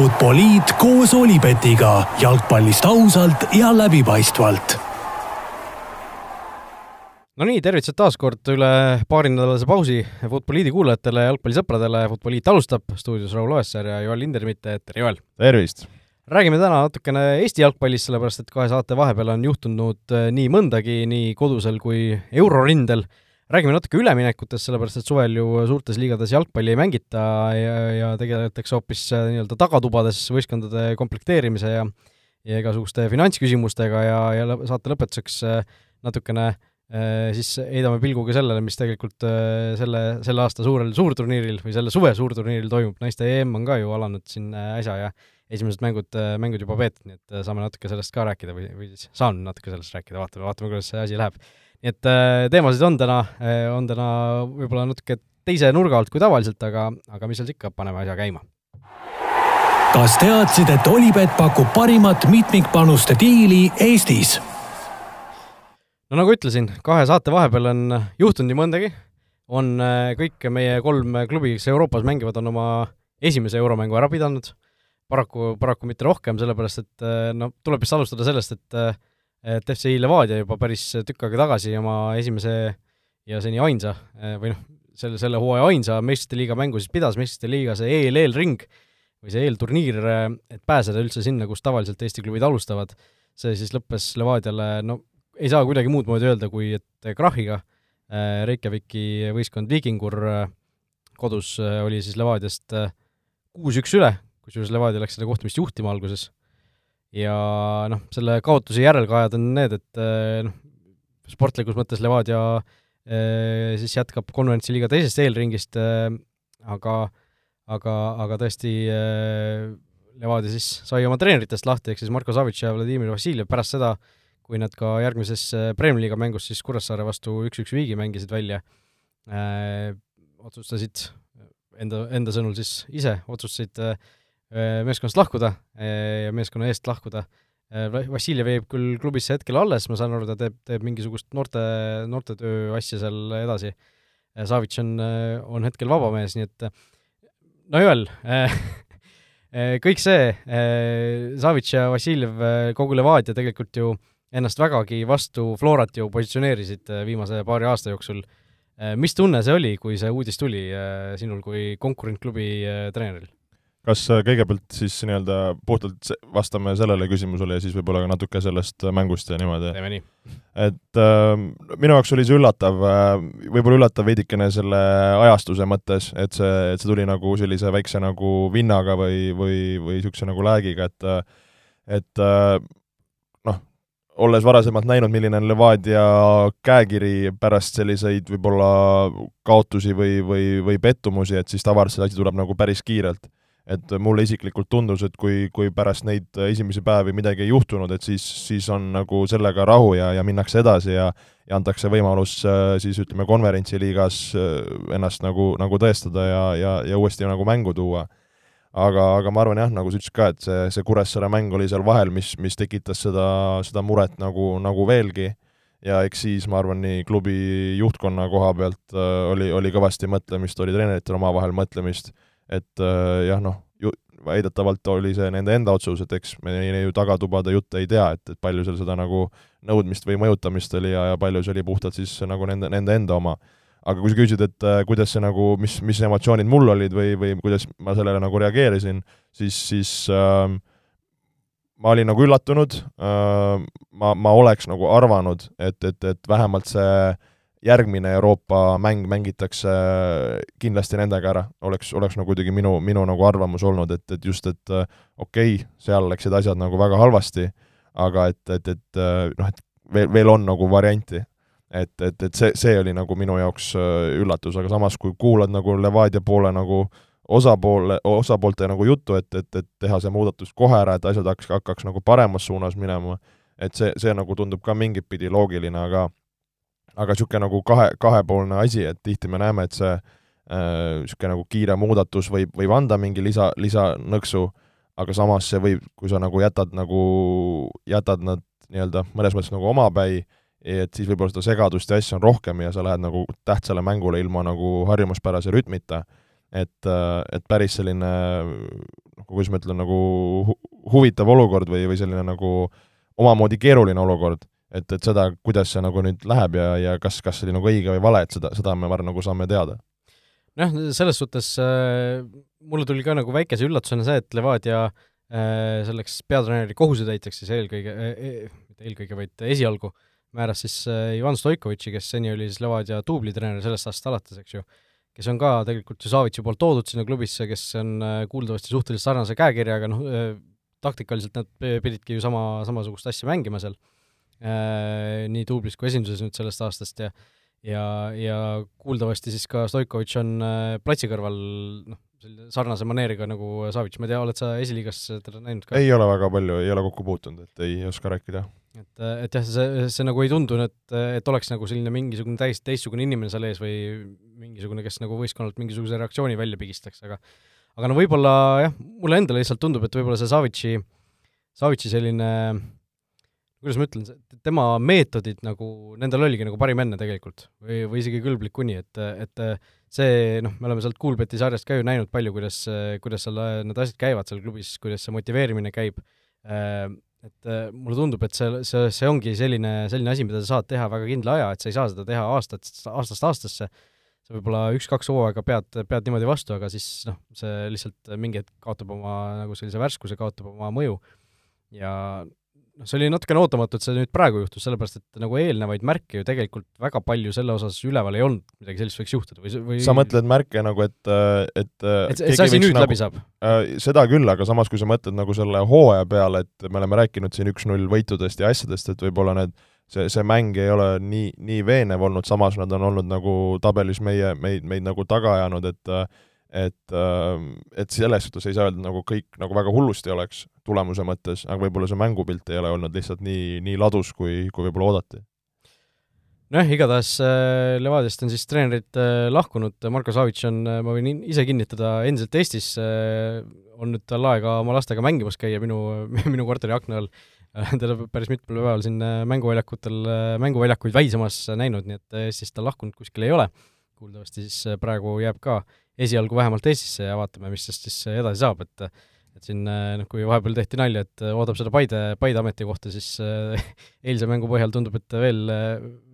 Futboliit koos Olipetiga jalgpallist ausalt ja läbipaistvalt. no nii, tervitused taas kord üle paarinädalase pausi Futboliidi kuulajatele, jalgpallisõpradele. Futboliit alustab, stuudios Raul Oessar ja Joel Lindermitte, tere Joel! tervist! räägime täna natukene Eesti jalgpallist, sellepärast et kahe saate vahepeal on juhtunud äh, nii mõndagi nii kodusel kui eurorindel. Räägime natuke üleminekutest, sellepärast et suvel ju suurtes liigades jalgpalli ei mängita ja, ja tegeletakse hoopis äh, nii-öelda tagatubades võistkondade komplekteerimise ja ja igasuguste finantsküsimustega ja, ja saate lõpetuseks äh, natukene siis heidame pilguga sellele, mis tegelikult selle, selle aasta suurel suurturniiril või selle suve suurturniiril toimub, naiste EM on ka ju alanud siin äsja ja esimesed mängud, mängud juba peetud, nii et äh, saame natuke sellest ka rääkida või, või siis saan natuke sellest rääkida, vaatame, vaatame, kuidas see asi läheb. Nii et äh, teemasid on täna, äh, on täna võib-olla natuke teise nurga alt kui tavaliselt, aga, aga mis seal ikka, paneme asja käima. kas teadsid, et Olipet pakub parimat mitmikpanuste diili Eestis? no nagu ütlesin, kahe saate vahepeal on juhtunud nii mõndagi, on kõik meie kolm klubi, kes Euroopas mängivad, on oma esimese euromängu ära pidanud paraku, paraku mitte rohkem, sellepärast et eh, no tuleb vist alustada sellest, et et FC Levadia juba päris tükk aega tagasi oma esimese ja seni ainsa eh, või noh, selle, selle hooaja ainsa meistrite liiga mängu siis pidas, meistrite liiga see EL-eelring või see eelturniir, et pääseda üldse sinna, kus tavaliselt Eesti klubid alustavad, see siis lõppes Levadiale, no ei saa kuidagi muud moodi öelda, kui et krahhiga, Reykjaviki võistkond Viikingur kodus oli siis Levadiast kuus-üks üle, kusjuures Levadia läks seda kohtumist juhtima alguses ja noh, selle kaotuse järelkajad on need, et eh, noh, sportlikus mõttes Levadia eh, siis jätkab konverentsi liiga teisest eelringist eh,, aga aga, aga tõesti Levadia siis sai oma treeneritest lahti, ehk siis Marko Savic ja Vladimir Vassiljev. Pärast seda, kui nad ka järgmises Premiumi liiga mängus siis Kuressaare vastu üks-üks viigi mängisid välja otsustasid enda, enda sõnul siis ise, otsustasid Äh, meeskonnast lahkuda äh, ja meeskonna eest lahkuda. Äh, Vassiljev jäib küll klubisse hetkel alles, ma saan aru, ta teeb, teeb mingisugust noorte, noortetöö asja seal edasi. Savic on, on hetkel vaba mees, nii et no Joel kõik see, Savic ja Vassiljev, kogu Levadia tegelikult ju ennast vägagi vastu Florat ju positsioneerisid viimase paari aasta jooksul. mis tunne see oli, kui see uudis tuli sinul kui konkurentklubi treeneril? Kas äh, kõigepealt siis nii-öelda puhtalt vastame sellele küsimusele ja siis võib-olla ka natuke sellest äh, mängust ja niimoodi? teeme nii. et äh, minu jaoks oli see üllatav äh,, võib-olla üllatav veidikene selle ajastuse mõttes, et see, et see tuli nagu sellise väikse nagu vinnaga või, või, või niisuguse nagu läägiga, et et noh, olles varasemalt näinud, milline on Levadia käekiri pärast selliseid võib-olla kaotusi või, või, või pettumusi, et siis tavaliselt see asi tuleb nagu päris kiirelt et mulle isiklikult tundus, et kui, kui pärast neid esimesi päevi midagi ei juhtunud, et siis, siis on nagu sellega rahu ja, ja minnakse edasi ja ja antakse võimalus äh, siis ütleme, konverentsiliigas äh, ennast nagu, nagu tõestada ja, ja, ja uuesti nagu mängu tuua. aga, aga ma arvan jah, nagu sa ütlesid ka, et see, see Kuressaare mäng oli seal vahel, mis, mis tekitas seda, seda muret nagu, nagu veelgi ja eks siis ma arvan, nii klubi juhtkonna koha pealt äh, oli, oli kõvasti mõtlemist, oli treeneritel omavahel mõtlemist et äh, jah, noh, ju-, väidetavalt oli see nende enda otsus, et eks me ju tagatubade jutte ei tea, et, et palju seal seda nagu nõudmist või mõjutamist oli ja, ja palju see oli puhtalt siis nagu nende, nende enda oma. aga kui sa küsid, et äh, kuidas see nagu, mis, mis emotsioonid mul olid või, või kuidas ma sellele nagu reageerisin, siis, siis äh, ma olin nagu üllatunud äh,, ma, ma oleks nagu arvanud, et, et, et vähemalt see äh, järgmine Euroopa mäng mängitakse kindlasti nendega ära, oleks, oleks nagu kuidagi minu, minu nagu arvamus olnud, et, et just, et äh, okei okay,, seal läksid asjad nagu väga halvasti, aga et, et, et äh, noh, et veel, veel on nagu varianti. et, et, et see, see oli nagu minu jaoks äh, üllatus, aga samas, kui kuulad nagu Levadia poole nagu osapoole, osapoolte nagu juttu, et, et, et teha see muudatus kohe ära, et asjad hakkaks, hakkaks nagu paremas suunas minema, et see, see nagu tundub ka mingit pidi loogiline, aga aga niisugune nagu kahe, kahepoolne asi, et tihti me näeme, et see niisugune äh, nagu kiire muudatus võib, võib anda mingi lisa, lisanõksu, aga samas see võib, kui sa nagu jätad nagu, jätad nad nii-öelda mõnes mõttes nagu omapäi, et siis võib-olla seda segadust ja asja on rohkem ja sa lähed nagu tähtsale mängule ilma nagu harjumuspärase rütmita, et, et päris selline noh, kuidas ma ütlen, nagu hu huvitav olukord või, või selline nagu omamoodi keeruline olukord, et, et seda, kuidas see nagu nüüd läheb ja, ja kas, kas see oli nagu õige või vale, et seda, seda me, ma arvan, nagu saame teada. noh, selles suhtes äh, mulle tuli ka nagu väikese üllatusena see, et Levadia äh, selleks peatreeneri kohusetäitjaks siis eelkõige äh,, mitte eelkõige, vaid esialgu määras siis äh, Ivan Stoikovitši, kes seni oli siis Levadia duublitreener sellest aastast alates, eks ju kes on ka tegelikult ju Savitsi poolt toodud sinna klubisse, kes on äh, kuuldavasti suhteliselt sarnase käekirjaga, noh, äh, taktikaliselt nad pididki ju sama, samasugust asja mängima seal, äh, nii duublis kui esinduses nüüd sellest aastast ja ja, ja kuuldavasti siis ka Stoikovitš on platsi kõrval noh, selline sarnase maneeriga nagu Savitš, ma ei tea, oled sa esiliigas teda näinud ka? ei ole väga palju, ei ole kokku puutunud, et ei oska rääkida et, et jah, see, see nagu ei tundu, et, et oleks nagu selline mingisugune täiesti teistsugune inimene seal ees või mingisugune, kes nagu võistkonnalt mingisuguse reaktsiooni välja pigistaks, aga aga no võib-olla jah, mulle endale lihtsalt tundub, et võib-olla see Savitši, Savitši selline kuidas ma ütlen, tema meetodid nagu, nendel oligi nagu parim enne tegelikult. Või, või isegi kõlblik kuni, et, et see noh, me oleme sealt Coolbeti sarjast ka ju näinud palju, kuidas, kuidas seal need asjad käivad seal klubis, kuidas see motiveerimine käib. Et mulle tundub, et see, see, see ongi selline, selline asi, mida sa saad teha väga kindla aja, et sa ei saa seda teha aastat, aastast aastasse, sa võib-olla üks-kaks hooaega pead, pead niimoodi vastu, aga siis noh, see lihtsalt mingi hetk kaotab oma nagu sellise värskuse, kaotab oma mõju. Ja noh, see oli natukene ootamatu, et see nüüd praegu juhtus, sellepärast et nagu eelnevaid märke ju tegelikult väga palju selle osas üleval ei olnud, midagi sellist võiks juhtuda või, või sa mõtled märke nagu, et, et et, et see asi nüüd nagu, läbi saab äh,? Seda küll, aga samas, kui sa mõtled nagu selle hooaja peale, et me oleme rääkinud siin üks-null võitudest ja asjadest, et võib-olla need see, see mäng ei ole nii, nii veenev olnud, samas nad on olnud nagu tabelis meie, meid, meid nagu taga ajanud, et et, ähm, et selles suhtes ei saa öelda, nagu kõik nagu väga hullusti oleks tulemuse mõttes, aga võib-olla see mängupilt ei ole olnud lihtsalt nii, nii ladus, kui, kui võib-olla oodati. nojah, igatahes äh, Levadiast on siis treenerid äh, lahkunud, Marko Savitš on, äh, ma võin ise kinnitada, endiselt Eestis on nüüd tal aega oma lastega mängimas käia minu, minu korteri akna all teda päris mitmel päeval siin mänguväljakutel, mänguväljakuid väisamas näinud, nii et Eestist ta lahkunud kuskil ei ole. Kuuldavasti siis praegu jääb ka esialgu vähemalt Eestisse ja vaatame, mis sest siis edasi saab, et et siin noh, kui vahepeal tehti nalja, et ootab seda Paide, Paide ametikohta, siis eilse mängu põhjal tundub, et veel,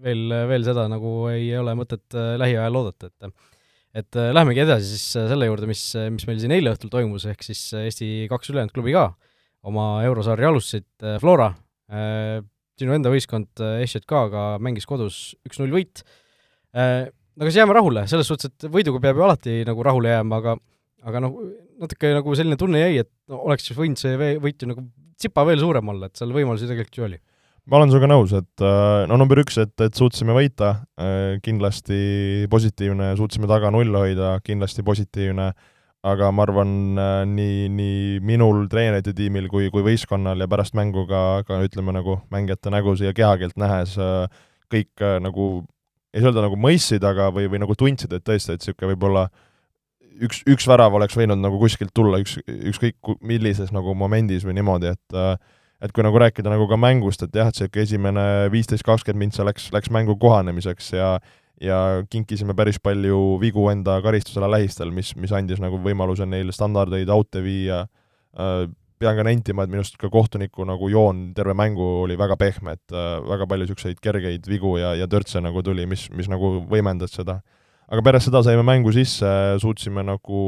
veel, veel seda nagu ei ole mõtet lähiajal oodata, et et lähemegi edasi siis selle juurde, mis, mis meil siin eile õhtul toimus, ehk siis Eesti kaks ülejäänud klubi ka oma eurosarja alustasid, Flora, sinu enda võistkond SJK-ga mängis kodus üks-null võit, no kas jääme rahule, selles suhtes, et võiduga peab ju alati nagu rahule jääma, aga aga noh, natuke nagu selline tunne jäi, et no oleks siis võinud see võit ju nagu tsipa veel suurem olla, et seal võimalusi tegelikult ju oli. ma olen sinuga nõus, et äh, no number üks, et, et suutsime võita, äh, kindlasti positiivne, suutsime taga null hoida, kindlasti positiivne, aga ma arvan, äh, nii, nii minul, treenerite tiimil kui, kui võistkonnal ja pärast mängu ka, ka ütleme nagu mängijate nägusid ja kehakeelt nähes, kõik nagu ei saa öelda nagu mõistsid, aga, või, või nagu tundsid, et tõesti, et niisugune võib-olla üks, üks värav oleks võinud nagu kuskilt tulla, üks, ükskõik millises nagu momendis või niimoodi, et et kui nagu rääkida nagu ka mängust, et jah, et niisugune esimene viisteist, kakskümmend mintsa läks, läks mängu kohanemiseks ja ja kinkisime päris palju vigu enda karistusala lähistel, mis, mis andis nagu võimaluse neil standardeid out'e viia äh,, pean ka nentima, et minu arust ka kohtuniku nagu joon terve mängu oli väga pehme, et äh, väga palju niisuguseid kergeid vigu ja, ja törtse nagu tuli, mis, mis nagu võimendas seda. aga pärast seda saime mängu sisse, suutsime nagu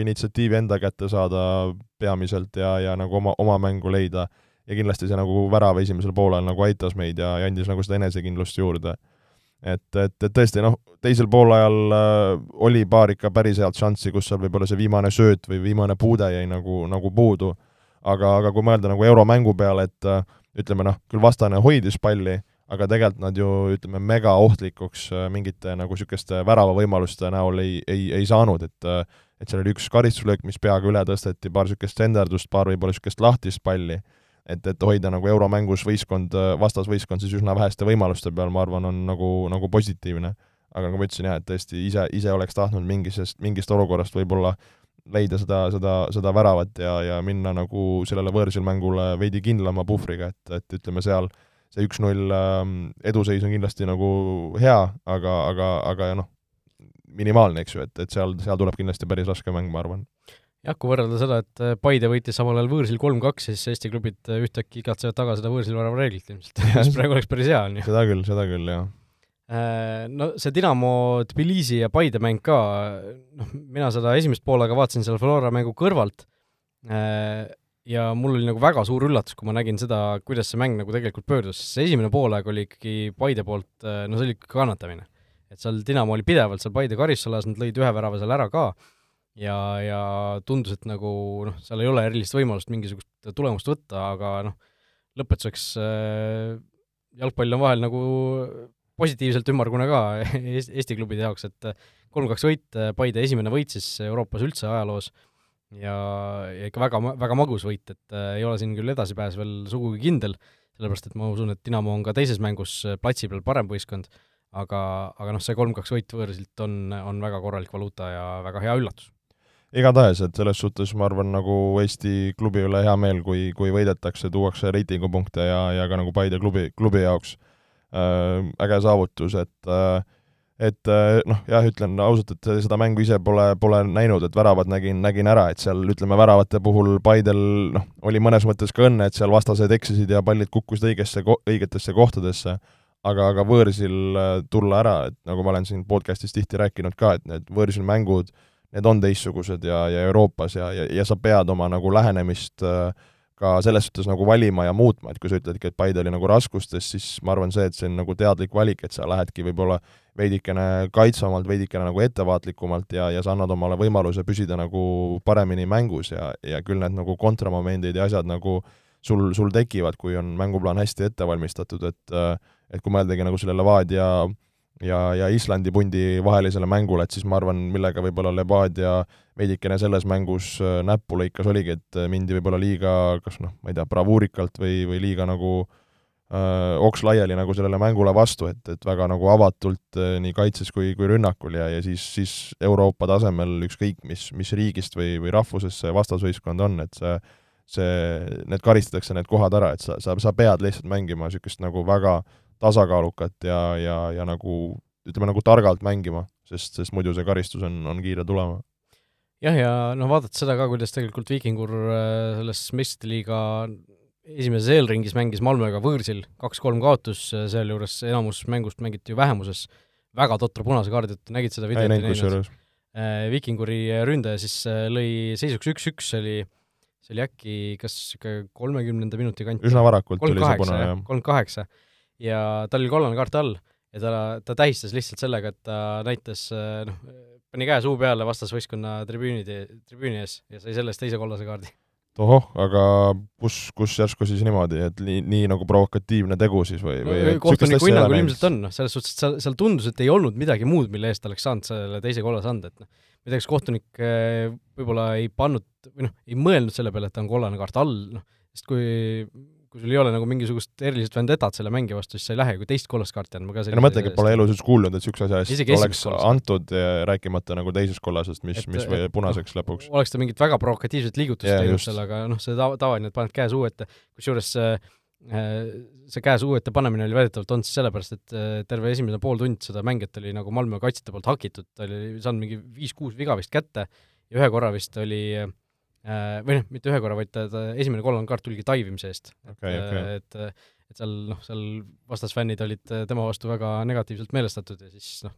initsiatiivi enda kätte saada peamiselt ja, ja nagu oma, oma mängu leida. ja kindlasti see nagu värav esimesel poolel nagu aitas meid ja, ja andis nagu seda enesekindlust juurde. et, et, et tõesti noh, teisel poolajal äh, oli paar ikka päris head šanssi, kus seal võib-olla see viimane sööt või viimane puude jäi nagu, nagu puudu aga, aga kui mõelda nagu euromängu peale, et äh, ütleme noh, küll vastane hoidis palli, aga tegelikult nad ju ütleme, megaohtlikuks äh, mingite nagu niisuguste väravavõimaluste näol ei, ei, ei saanud, et äh, et seal oli üks karistuslöök, mis peaga üle tõsteti, paar niisugust senderdust, paar võib-olla niisugust lahtist palli, et, et hoida nagu euromängus võistkond, vastasvõistkond siis üsna väheste võimaluste peal, ma arvan, on nagu, nagu positiivne. aga nagu ma ütlesin jah, et tõesti ise, ise oleks tahtnud mingisest, mingist olukorrast võib-olla leida seda, seda, seda väravat ja, ja minna nagu sellele võõrsil mängule veidi kindlama puhvriga, et, et ütleme seal see üks-null ähm, eduseis on kindlasti nagu hea, aga, aga, aga noh, minimaalne, eks ju, et, et seal, seal tuleb kindlasti päris raske mäng, ma arvan. jah, kui võrrelda seda, et Paide võitis samal ajal võõrsil kolm-kaks, siis Eesti klubid ühtäkki igatsevad taga seda võõrsil värava reeglit ilmselt, mis praegu oleks päris hea, on ju. seda küll, seda küll, jah Äh, no see Dinamo Tbilisi ja Paide mäng ka, noh, mina seda esimest poolega vaatasin seal Flora mängu kõrvalt äh, ja mul oli nagu väga suur üllatus, kui ma nägin seda, kuidas see mäng nagu tegelikult pöördus, sest see esimene poolaeg oli ikkagi Paide poolt, äh, no see oli ikka kannatamine. et seal Dinamo oli pidevalt seal Paide karistusalas, nad lõid ühe värava seal ära ka ja, ja tundus, et nagu noh, seal ei ole erilist võimalust mingisugust tulemust võtta, aga noh, lõpetuseks äh, jalgpall on vahel nagu positiivselt ümmargune ka Eesti klubide jaoks, et kolm-kaks võit, Paide esimene võit siis Euroopas üldse ajaloos ja, ja ikka väga, väga magus võit, et äh, ei ole siin küll edasipääs veel sugugi kindel, sellepärast et ma usun, et Dinamo on ka teises mängus platsi peal parem võistkond, aga, aga noh, see kolm-kaks võit võõrsilt on, on väga korralik valuuta ja väga hea üllatus. Igatahes, et selles suhtes ma arvan, nagu Eesti klubi üle hea meel, kui, kui võidetakse, tuuakse reitingupunkte ja, ja ka nagu Paide klubi, klubi jaoks Äh, äge saavutus, et äh, et äh, noh, jah, ütlen ausalt, et seda mängu ise pole, pole näinud, et väravad nägin, nägin ära, et seal ütleme, väravate puhul Paidel noh, oli mõnes mõttes ka õnne, et seal vastased eksisid ja pallid kukkusid õigesse, õigetesse kohtadesse, aga, aga võõrsil tulla ära, et nagu ma olen siin podcastis tihti rääkinud ka, et need võõrsil mängud, need on teistsugused ja, ja Euroopas ja, ja, ja sa pead oma nagu lähenemist äh, ka selles suhtes nagu valima ja muutma, et kui sa ütledki, et Paide oli nagu raskustes, siis ma arvan see, et see on nagu teadlik valik, et sa lähedki võib-olla veidikene kaitsvamalt, veidikene nagu ettevaatlikumalt ja, ja sa annad omale võimaluse püsida nagu paremini mängus ja, ja küll need nagu kontramomendid ja asjad nagu sul, sul tekivad, kui on mänguplaan hästi ette valmistatud, et et kui mõeldagi nagu selle Levadia ja, ja Islandi pundi vahelisele mängule, et siis ma arvan, millega võib-olla Levadia veidikene selles mängus äh, näppu lõikas, oligi, et äh, mindi võib-olla liiga kas noh, ma ei tea, bravuurikalt või, või liiga nagu äh, oks laiali nagu sellele mängule vastu, et, et väga nagu avatult öö, nii kaitses kui, kui rünnakul ja, ja siis, siis Euroopa tasemel ükskõik mis, mis riigist või, või rahvusest see vastasvõistkond on, et see see, need karistatakse, need kohad ära, et sa, sa, sa pead lihtsalt mängima niisugust nagu väga tasakaalukat ja, ja, ja nagu ütleme, nagu targalt mängima, sest, sest muidu see karistus on, on kiire tulema. jah, ja noh, vaadates seda ka, kuidas tegelikult Viikingur äh, selles meistrite liiga esimeses eelringis mängis Malmöga võõrsil, kaks-kolm kaotus, äh, sealjuures enamus mängust mängiti ju vähemuses, väga totra punase kaardi tõttu, nägid seda videot? ei näinud kusjuures. Äh, Viikinguri ründaja siis lõi seisuks üks-üks, see oli see oli äkki kas niisugune kolmekümnenda minuti kanti? üsna varakult tuli see punane, jah. kolmkümmend kaheksa ja tal oli kollane kaart all ja ta, ta tähistas lihtsalt sellega, et ta näitas noh, pani käe suu peale vastasvõistkonna tribüünide, tribüüni ees ja sai selle eest teise kollase kaardi. ohoh, aga kus, kus järsku siis niimoodi, et nii, nii nagu provokatiivne tegu siis või, või no, kohtuniku hinnangul ilmselt on, noh, selles suhtes, et seal, seal tundus, et ei olnud midagi muud, mille eest oleks saanud selle teise kollase anda, et noh, ma ei tea, kas kohtunik eh, võib-olla ei pannud või noh, ei mõelnud selle peale, et ta on kollane kaart all, noh, sest kui kui sul ei ole nagu mingisugust erilist vendetat selle mängija vastu, siis sa ei lähe ju teist kollast kaarti andma ka ei no mõtlegi, et pole elus üldse kuulnud, et niisuguse asja eest oleks antud, rääkimata nagu teisest kollasest, mis, mis või punaseks no, lõpuks. oleks ta mingit väga provokatiivset liigutust yeah, teinud seal, aga noh, see tava, tavaline, et paned käe suu ette, kusjuures see see käe suu ette panemine oli väidetavalt olnud siis sellepärast, et äh, terve esimene pool tund seda mängijat oli nagu Malmö kaitsjate poolt hakitud, ta oli saanud mingi viis-kuus viga vist kätte ja ühe korra vist oli äh, Äh, või noh, mitte ühe korra, vaid ta, ta esimene kollane kaart tuligi taivimise eest okay,. okay., et, et seal noh, seal vastasfännid olid tema vastu väga negatiivselt meelestatud ja siis noh,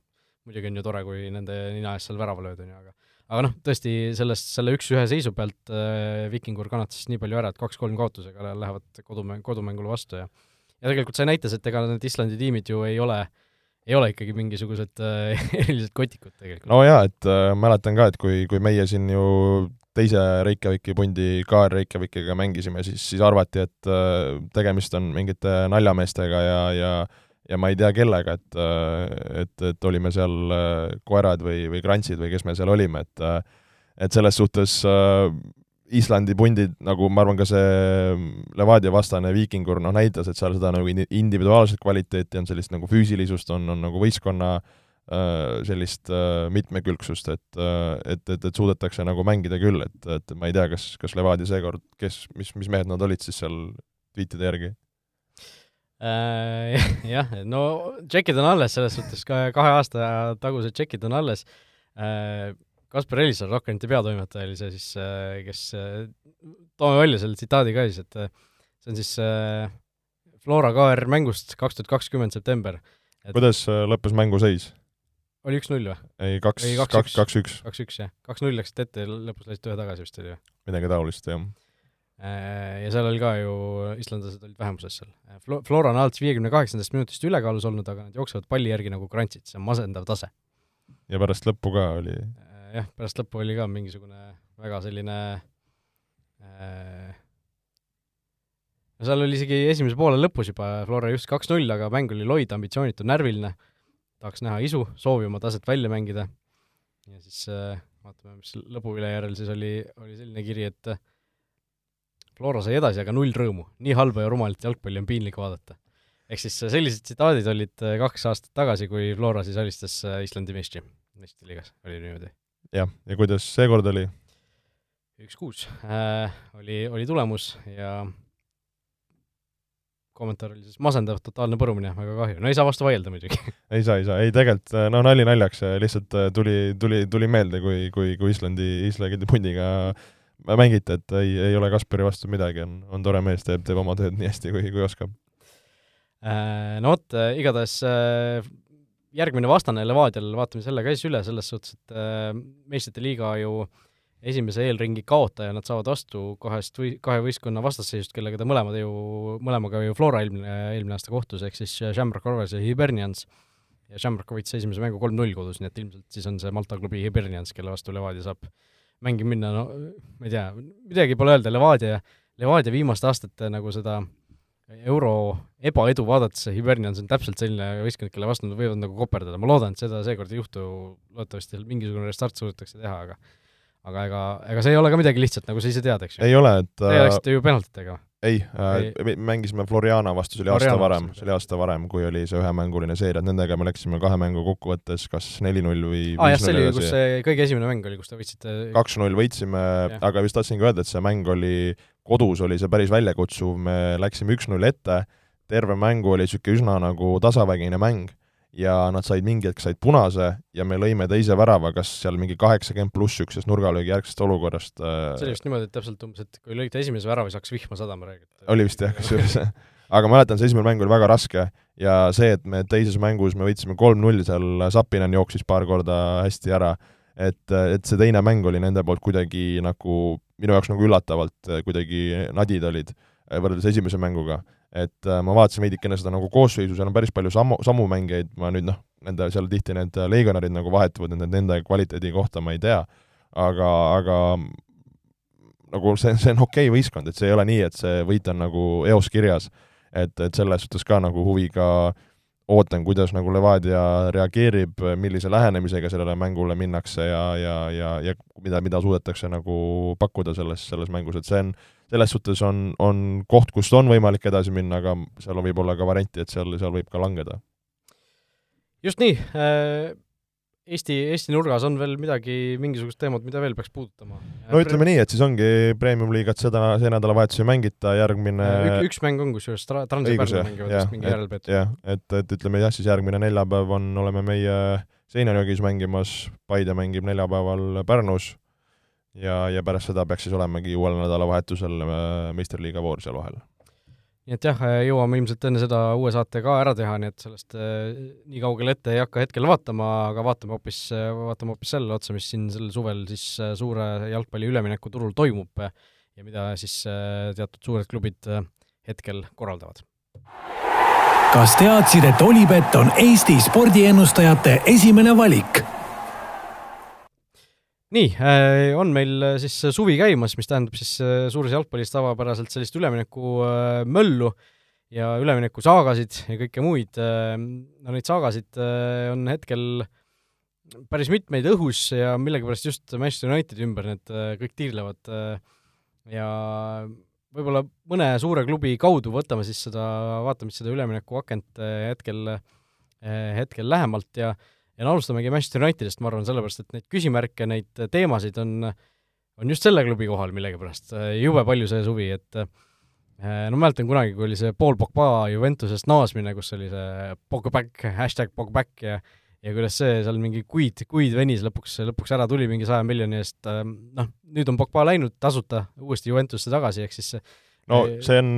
muidugi on ju tore, kui nende nina ees seal värava lööd, on ju, aga aga noh, tõesti sellest, selle üks-ühe seisu pealt äh, Vikingur kannatas nii palju ära, et kaks-kolm kaotusega lähevad kodumäng, kodumängule vastu ja ja tegelikult see näitas, et ega need Islandi tiimid ju ei ole ei ole ikkagi mingisugused äh, erilised kotikud tegelikult. no jaa, et äh, mäletan ka, et kui, kui meie siin ju teise Reykjaviki pundi KR Reykjavikiga mängisime, siis, siis arvati, et äh, tegemist on mingite naljameestega ja, ja ja ma ei tea kellega, et, äh, et, et olime seal äh, koerad või, või krantsid või kes me seal olime, et et selles suhtes äh, Islandi pundid, nagu ma arvan, ka see Levadia vastane Viikingur noh, näitas, et seal seda nagu individuaalset kvaliteeti on, sellist nagu füüsilisust on, on nagu võistkonna äh, sellist äh, mitmekülgsust, et, äh, et, et, et suudetakse nagu mängida küll, et, et ma ei tea, kas, kas Levadia seekord, kes, mis, mis mehed nad olid siis seal tweetide järgi äh,? Jah, no tšekid on alles, selles suhtes ka kahe aasta tagused tšekid on alles Kaspar Elisar, Rockenite peatoimetaja oli see siis, kes, toome välja selle tsitaadi ka siis, et see on siis Flora KR mängust kaks tuhat kakskümmend september. kuidas lõppes mängu seis? Oli üks-null või? ei, kaks, kaks, kaks-üks. kaks-üks, jah. kaks-null läksid ette ja lõpus lasite ühe tagasi vist oli ju? midagi taolist, jah. Äh, ja seal oli ka ju, islandlased olid vähemuses seal. Äh, Flo-, Flora on alates viiekümne kaheksandast minutist ülekaalus olnud, aga nad jooksevad palli järgi nagu krantsid, see on masendav tase. ja pärast lõppu ka oli? Äh, jah, pärast lõppu oli ka mingisugune väga selline äh, seal oli isegi esimese poole lõpus juba Flora just kaks-null, aga mäng oli loid, ambitsioonitu, närviline äh,, tahaks näha isu, soovi oma taset välja mängida ja siis äh, vaatame, mis lõbu ülejärel siis oli, oli selline kiri, et äh, Flora sai edasi, aga null rõõmu. nii halba ja rumalit jalgpalli on piinlik vaadata. ehk siis äh, sellised tsitaadid olid kaks aastat tagasi, kui Flora siis alistas Islandi meistri, meistriliigas, oli niimoodi. jah, ja kuidas seekord oli? üks-kuus äh, oli, oli tulemus ja kommentaar oli siis masendav, totaalne põrumine, väga kahju. no ei saa vastu vaielda muidugi ei saa, ei saa, ei tegelikult no nali naljaks, lihtsalt äh, tuli, tuli, tuli meelde, kui, kui, kui Islandi, Islandi pundiga mängiti, et ei, ei ole Kaspari vastu midagi, on, on tore mees, teeb, teeb oma tööd nii hästi, kui, kui oskab. Äh, no vot, igatahes järgmine vastane Levadial, vaatame selle ka siis üle, selles suhtes, et meistrite liiga ju äh, esimese eelringi kaotaja, nad saavad vastu kahest või, kahe võistkonna vastasseisust, kellega ta mõlemad ju, mõlemaga ju Flora eelmine, eelmine aasta kohtus, ehk siis Shamrock Rovers ja Hibernians, ja Shamrock võitis esimese mängu kolm-null kodus, nii et ilmselt siis on see Malta klubi Hibernians, kelle vastu Levadia saab mängima minna, no ma ei tea, midagi pole öelda, Levadia, Levadia viimaste aastate nagu seda euro ebaedu vaadates see Hibernians on täpselt selline võistkond, kelle vastu nad võivad nagu koperdada, ma loodan, et seda seekord ei juhtu, loodetavasti mingisugune restart suudetakse teha, aga aga ega, ega see ei ole ka midagi lihtsat, nagu sa ise tead, eks ju? ei ole, et Teie läksite ju penaltitega? ei, äh, mängisime Floriana vastu, see oli aasta varem, see oli aasta varem, kui oli see ühemänguline seeria, et nendega me läksime kahe mängu kokkuvõttes kas neli-null või aa ah, jah, see oli, kus see kõige esimene mäng oli, kus te võitsite. kaks-null võitsime, aga just tahtsingi öelda, et see mäng oli, kodus oli see päris väljakutsuv, me läksime üks-null ette, terve mängu oli niisugune üsna nagu tasavägine mäng ja nad said mingi hetk said punase ja me lõime teise värava, kas seal mingi kaheksakümmend pluss niisugusest nurgalöögi järgsest olukorrast äh, see oli vist niimoodi, et täpselt umbes, et kui lõite esimese värava, siis hakkas vihma sadama, räägiti. oli vist jah, kusjuures. Aga ma mäletan, see esimene mäng oli väga raske ja see, et me teises mängus me võitsime kolm-null, seal Sapinen jooksis paar korda hästi ära, et, et see teine mäng oli nende poolt kuidagi nagu minu jaoks nagu üllatavalt kuidagi nadid olid võrreldes esimese mänguga et äh, ma vaatasin veidikene seda nagu koosseisu, seal on päris palju samu, samu mängijaid, ma nüüd noh, nende seal tihti need legionärid nagu vahetuvad, nende, nende kvaliteedi kohta ma ei tea, aga, aga nagu see, see on okei okay võistkond, et see ei ole nii, et see võit on nagu eos kirjas. et, et selles suhtes ka nagu huviga ootan, kuidas nagu Levadia reageerib, millise lähenemisega sellele mängule minnakse ja, ja, ja, ja mida, mida suudetakse nagu pakkuda selles, selles mängus, et see on selles suhtes on, on koht, kust on võimalik edasi minna, aga seal võib olla ka varianti, et seal, seal võib ka langeda. just nii, äh, Eesti, Eesti nurgas on veel midagi, mingisugust teemat, mida veel peaks puudutama? no ütleme nii, et siis ongi Premium-liigat seda, see nädalavahetus ei mängita, järgmine Ük, üks mäng on kusjuures, Transi Pärnu mängivad vist mingi järelpeetud. jah, et, et ütleme jah, siis järgmine neljapäev on, oleme meie Seinajõgis mängimas, Paide mängib neljapäeval Pärnus ja, ja pärast seda peaks siis olemegi uuel nädalavahetusel äh, meistriliiga voor seal vahel. nii et jah, jõuame ilmselt enne seda uue saate ka ära teha, nii et sellest äh, nii kaugele ette ei hakka hetkel vaatama, aga vaatame hoopis, vaatame hoopis selle otsa, mis siin sel suvel siis äh, suure jalgpalli üleminekuturul toimub ja mida siis teatud suured klubid hetkel korraldavad. kas teadsid, et Olipet on Eesti spordiennustajate esimene valik? Nii, äh, on meil äh, siis suvi käimas, mis tähendab siis äh, suures jalgpallis tavapäraselt sellist üleminekumöllu ja üleminekusaagasid ja kõike muid, no neid saagasid on hetkel päris mitmeid õhus ja millegipärast just Manchester Unitedi ümber need kõik tiirlevad ja võib-olla mõne suure klubi kaudu võtame siis seda, vaatame siis seda üleminekuakent hetkel, hetkel lähemalt ja ja no alustamegi Manchester Unitedist, ma arvan, sellepärast et neid küsimärke, neid teemasid on, on just selle klubi kohal millegipärast jube palju see suvi, et eh, no mäletan kunagi, kui oli see Paul Pogba Juventusest naasmine, kus oli see Pogback, hashtag Pogback ja ja kuidas see seal mingi kuid, kuid venis lõpuks, lõpuks ära tuli mingi saja miljoni eest, noh, nüüd on Pogba läinud tasuta uuesti Juventusse tagasi, ehk siis no see on,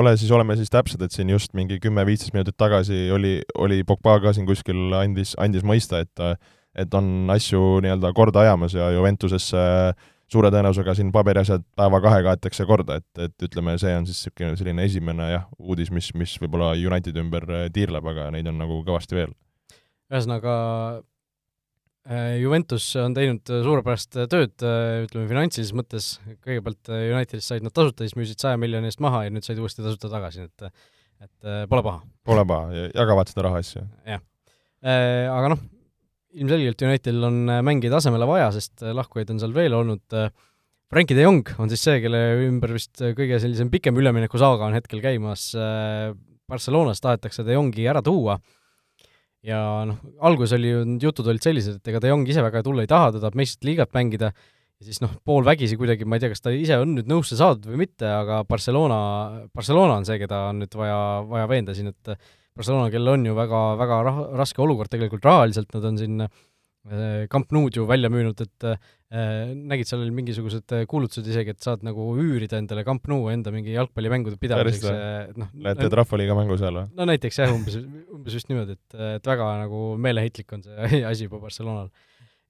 ole siis, oleme siis täpsed, et siin just mingi kümme-viisteist minutit tagasi oli, oli Pogba ka siin kuskil andis, andis mõista, et et on asju nii-öelda korda ajamas ja Juventusesse suure tõenäosusega siin paberiasjad päeva-kahega aetakse korda, et, et ütleme, see on siis niisugune selline esimene jah, uudis, mis, mis võib-olla Unitedi ümber tiirleb, aga neid on nagu kõvasti veel. ühesõnaga, Äh, Juventus on teinud äh, suurepärast äh, tööd, ütleme finantsilises mõttes, kõigepealt Unitedist said nad tasuta, siis müüsid saja miljoni eest maha ja nüüd said uuesti tasuta tagasi, et et pole paha. Pole paha, jagavad seda raha asju. jah. Aga noh, ilmselgelt Unitedil on mängija tasemele vaja, sest lahkujaid on seal veel olnud, Frankie de Jong on siis see, kelle ümber vist kõige sellisem pikem üleminekusaaga on hetkel käimas, Barcelonas tahetakse de Jongi ära tuua ja noh, alguses oli ju, jutud olid sellised, et ega De Jong ise väga tulla ei taha, ta tahab meistrite liigat mängida, ja siis noh, poolvägisi kuidagi, ma ei tea, kas ta ise on nüüd nõusse saadud või mitte, aga Barcelona, Barcelona on see, keda on nüüd vaja, vaja veenda siin, et Barcelona, kellel on ju väga, väga rah-, raske olukord tegelikult rahaliselt, nad on siin Äh, Camp Nou'd ju välja müünud, et nägid, seal oli mingisugused äh, kuulutused isegi, et saad nagu üürida endale Camp Nou enda mingi jalgpallimängude pidamiseks, et noh Lähete Rahvaliiga mängu seal või? no näiteks jah, umbes, umbes just niimoodi, et, et väga nagu meeleheitlik on see asi juba Barcelonal.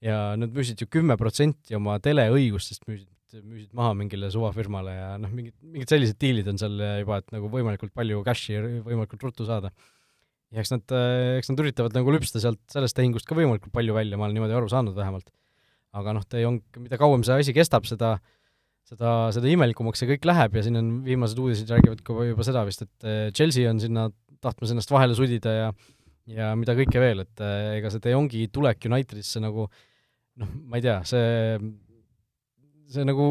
ja nad müüsid ju kümme protsenti oma teleõigustest müüsid, müüsid maha mingile suvafirmale ja noh, mingid, mingid sellised diilid on seal juba, et nagu võimalikult palju cash'i võimalikult ruttu saada ja eks nad, äh, eks nad üritavad nagu lüpsta sealt sellest tehingust ka võimalikult palju välja, ma olen niimoodi aru saanud vähemalt. Aga noh, De Jong, mida kauem see asi kestab, seda seda, seda imelikumaks see kõik läheb ja siin on viimased uudised räägivad ka juba seda vist, et äh, Chelsea on sinna tahtmas ennast vahele sudida ja ja mida kõike veel, et äh, ega see De Jongi tulek Unitedisse nagu noh, ma ei tea, see, see nagu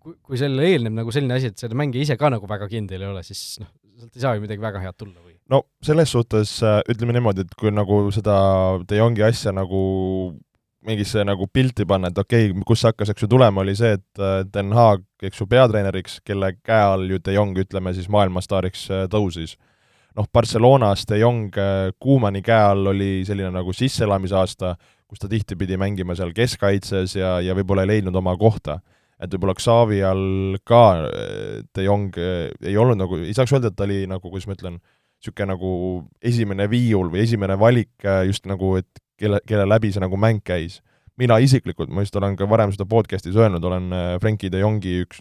kui, sellele eelneb nagu selline asi, et selle mängija ise ka nagu väga kindel ei ole, siis noh, sealt ei saa ju midagi väga head tulla või? no selles suhtes äh, ütleme niimoodi, et kui nagu seda De Jongi asja nagu mingisse nagu pilti panna, et okei okay,, kust see hakkas, eks ju, tulema, oli see, et äh, Den Haag, eks ju, peatreeneriks, kelle käe all ju De Jong, ütleme siis, maailmastaariks äh, tõusis. noh, Barcelonas De Jong Kuumani käe all oli selline nagu sisseelamisaasta, kus ta tihti pidi mängima seal keskkaitses ja, ja võib-olla ei leidnud oma kohta. et võib-olla Xavi all ka De Jong ei olnud nagu, ei saaks öelda, et ta oli nagu, kuidas ma ütlen, niisugune nagu esimene viiul või esimene valik äh, just nagu, et kelle, kelle läbi see nagu mäng käis. mina isiklikult, ma just olen ka varem seda podcast'is öelnud, olen äh, Frenkie de Jongi üks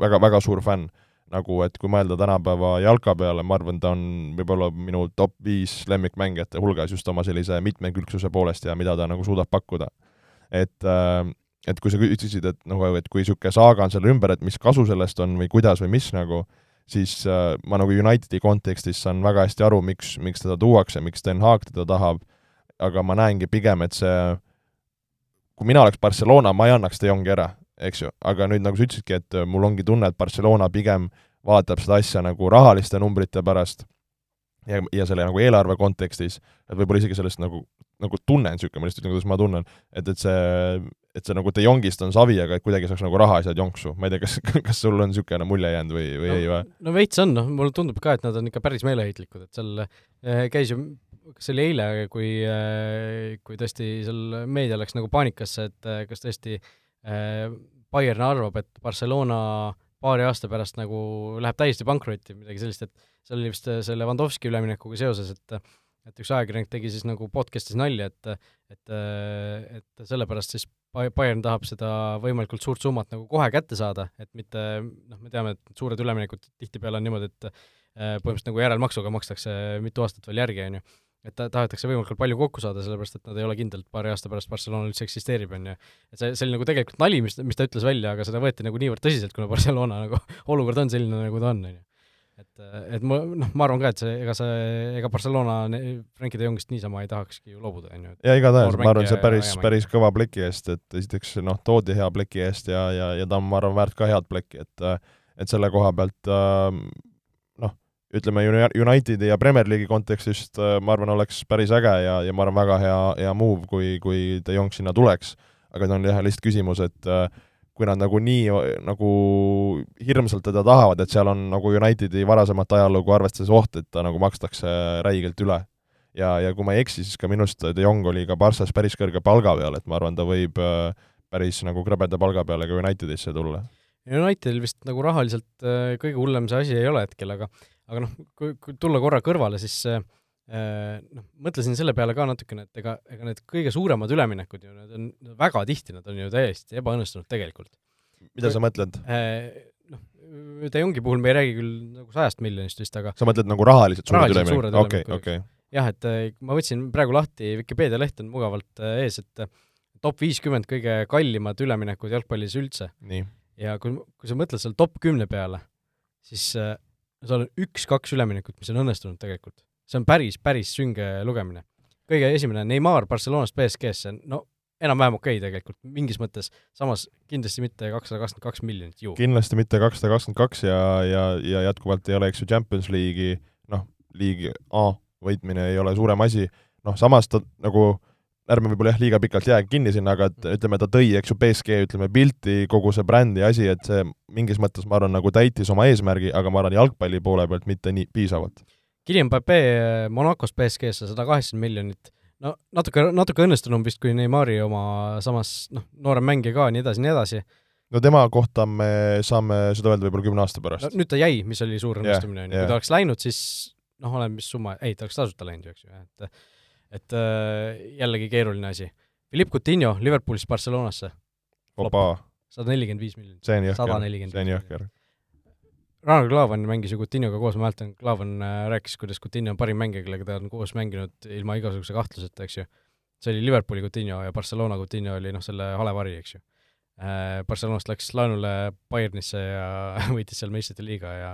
väga, väga suur fänn. nagu et kui mõelda tänapäeva jalka peale, ma arvan, ta on võib-olla minu top viis lemmikmängijate hulgas just oma sellise mitmekülgsuse poolest ja mida ta nagu suudab pakkuda. et äh, et kui sa küsisid, et nagu, et kui niisugune saaga on selle ümber, et mis kasu sellest on või kuidas või mis nagu, siis äh, ma nagu Unitedi kontekstis saan väga hästi aru, miks, miks teda tuuakse, miks Den Haag teda tahab, aga ma näengi pigem, et see, kui mina oleks Barcelona, ma ei annaks De Jongi ära, eks ju, aga nüüd nagu sa ütlesidki, et mul ongi tunne, et Barcelona pigem vaatab seda asja nagu rahaliste numbrite pärast ja, ja selle nagu eelarve kontekstis, et võib-olla isegi sellest nagu, nagu tunnen niisugune, ma lihtsalt ütlen, kuidas ma tunnen, et, et see, et see nagu De Jongist on savi, aga et kuidagi saaks nagu rahaasjad jonksu, ma ei tea, kas, kas sul on niisugune mulje jäänud või, või no, ei või? no veits on, noh, mulle tundub ka, et nad on ikka päris meeleheitlikud, et seal eh, käis ju, kas see oli eile, kui eh,, kui tõesti seal meedia läks nagu paanikasse, et eh, kas tõesti eh, Bayern arvab, et Barcelona paari aasta pärast nagu läheb täiesti pankrotti, midagi sellist, et seal oli vist äh, selle Lewandowski üleminekuga seoses, et et üks ajakirjanik tegi siis nagu podcast'is nalja, et et, äh, et sellepärast siis Bayern tahab seda võimalikult suurt summat nagu kohe kätte saada, et mitte noh, me teame, et suured üleminekud tihtipeale on niimoodi, et äh, põhimõtteliselt nagu järelmaksuga makstakse mitu aastat veel järgi, on ju. Et ta, tahetakse võimalikult palju kokku saada, sellepärast et nad ei ole kindlad, paari aasta pärast Barcelona üldse eksisteerib, on ju. et see, see oli nagu tegelikult nali, mis, mis ta ütles välja, aga seda võeti nagu niivõrd tõsiselt, kuna Barcelona nagu olukord on selline, nagu ta on, on ju et, et ma noh, ma arvan ka, et see, ega see, ega Barcelona Frenkie de Jongist niisama ei tahakski ju loobuda, on ju. ja igatahes, ma arvan, see päris, päris kõva pleki eest, et esiteks noh, toodi hea pleki eest ja, ja, ja ta on, ma arvan, väärt ka head pleki, et et selle koha pealt noh, ütleme Unitedi ja Premier League'i kontekstist ma arvan, oleks päris äge ja, ja ma arvan, väga hea, hea move, kui, kui de Jong sinna tuleks. aga ta on jah, lihtsalt küsimus, et äh, kui nad nagu nii nagu hirmsalt teda tahavad, et seal on nagu Unitedi varasemat ajalugu arvestades oht, et ta nagu makstakse räigelt üle. ja, ja kui ma ei eksi, siis ka minu arust De Jong oli ka Barssas päris kõrge palga peal, et ma arvan, ta võib äh, päris nagu krõbeda palga peale ka Unitedisse tulla. Unitedil vist nagu rahaliselt äh, kõige hullem see asi ei ole hetkel, aga aga noh, kui, kui tulla korra kõrvale, siis äh, noh, mõtlesin selle peale ka natukene, et ega, ega need kõige suuremad üleminekud ju, need on väga tihti, nad on ju täiesti ebaõnnestunud tegelikult. mida sa mõtled? Noh, De Jongi puhul me ei räägi küll nagu sajast miljonist vist, aga sa mõtled nagu rahaliselt suured üleminekud? okei, okei. jah, et ma võtsin praegu lahti, Vikipeedia leht on mugavalt ees, et top viiskümmend kõige kallimad üleminekud jalgpallis üldse. ja kui, kui sa mõtled seal top kümne peale, siis äh, seal on üks-kaks üleminekut, mis on õnnestunud tegelikult. see on päris, päris sünge lugemine. kõige esimene, Neimar Barcelonast BSG-sse, no enam-vähem okei okay tegelikult, mingis mõttes, samas kindlasti mitte kakssada kakskümmend kaks miljonit ju. kindlasti mitte kakssada kakskümmend kaks ja, ja, ja jätkuvalt ei ole, eks ju, Champions League'i noh, liigi A võitmine ei ole suurem asi, noh samas ta nagu ärme võib-olla jah, liiga pikalt jää kinni sinna, aga et ütleme, ta tõi, eks ju, BSG, ütleme, pilti, kogu see brändi asi, et see mingis mõttes, ma arvan, nagu täitis oma eesmärgi, aga ma arvan, jalgpalli poole pealt mitte nii piisavalt. Kylian Mbappé Monacos BSG-sse sada kaheksakümmend miljonit, no natuke, natuke õnnestunum vist kui Neimari oma, samas noh, noorem mängija ka, nii edasi, nii edasi. no tema kohta me saame seda öelda võib-olla kümne aasta pärast no,. nüüd ta jäi, mis oli suur õnnestumine on ju, kui ta oleks läinud, siis noh, oleneb, mis summa, ei, ta oleks tasuta läinud ju, eks ju, et et äh, jällegi keeruline asi. Philippe Coutinho Liverpoolist Barcelonasse. sada nelikümmend viis miljonit. see on jõhker, see on jõhker. Ragnar Klavan mängis ju Coutinhoga koos, ma mäletan, Klavan äh, rääkis, kuidas Coutinho on parim mängija, kellega ta on koos mänginud ilma igasuguse kahtluseta, eks ju. see oli Liverpooli Coutinho ja Barcelona Coutinho oli noh, selle hale vari, eks ju äh,. Barcelonast läks laenule Bayernisse ja võitis seal meistrite liiga ja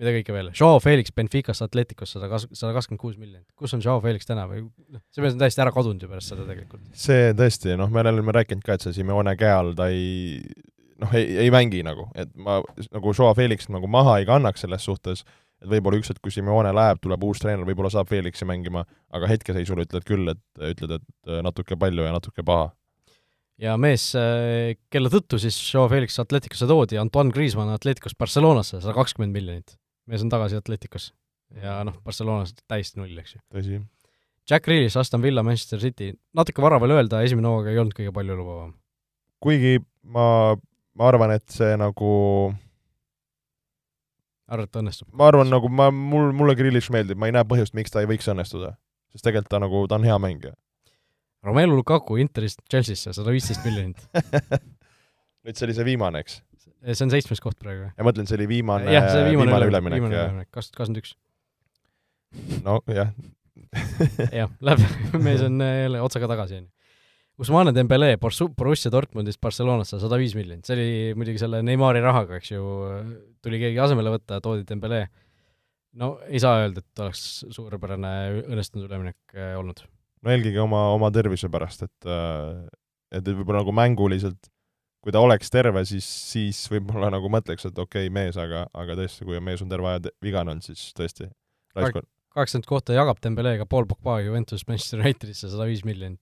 mida kõike veel, Joao Felix Benficast Atleticost sada kas-, sada kakskümmend kuus miljonit, kus on Joao Felix täna või? Noh, see mees on täiesti ära kadunud ju pärast seda tegelikult. see tõesti, noh, me oleme rääkinud ka, et see Simeone käe all ta ei noh, ei, ei mängi nagu, et ma nagu Joao Felix nagu maha ei kannaks selles suhtes, et võib-olla üks hetk, kui Simeone läheb, tuleb uus treener, võib-olla saab Felixi mängima, aga hetkeseisul ütled küll, et ütled, et natuke palju ja natuke paha. Ja mees, kelle tõttu siis Joao Felix Atleticosse toodi, Antoine Griezmann Atleticost Barcelonasse, sada kakskümmend miljonit mees on tagasi Atleticos ja noh, Barcelonas täiesti null, eks ju. tõsi. Jack Grealish, Aston Villa, Manchester City, natuke vara veel öelda, esimene hooaeg ei olnud kõige palju lubavam. kuigi ma, ma arvan, et see nagu arvad, et õnnestub? ma arvan, nagu ma, mul, mulle Grealish meeldib, ma ei näe põhjust, miks ta ei võiks õnnestuda. sest tegelikult ta nagu, ta on hea mängija. Romelu Lukaku Interist Chelsea'sse, sada viisteist miljonit nüüd see oli see viimane, eks? See on seitsmes koht praegu. ja ma ütlen, see oli viimane, viimane, viimane üleminek, üleminek, kaks, kakskümmend üks. nojah. jah, läheb, mees on äh, jälle otsaga tagasi, on ju. Usmane Dembele Borussia Dortmundist Barcelonasse sada viis miljonit, see oli muidugi selle Neimari rahaga, eks ju, tuli keegi asemele võtta, toodi Dembele. no ei saa öelda, et oleks suurepärane õnnestunud üleminek äh, olnud. no eelkõige oma, oma tervise pärast, et et võib-olla nagu mänguliselt kui ta oleks terve, siis, siis võib-olla nagu mõtleks, et okei okay,, mees, aga, aga tõesti, kui mees on terve aja vigane olnud, siis tõesti kaheksakümmend kohta jagab Dembelega Paul Pogba Juventus Manchester Unitedisse sada viis miljonit.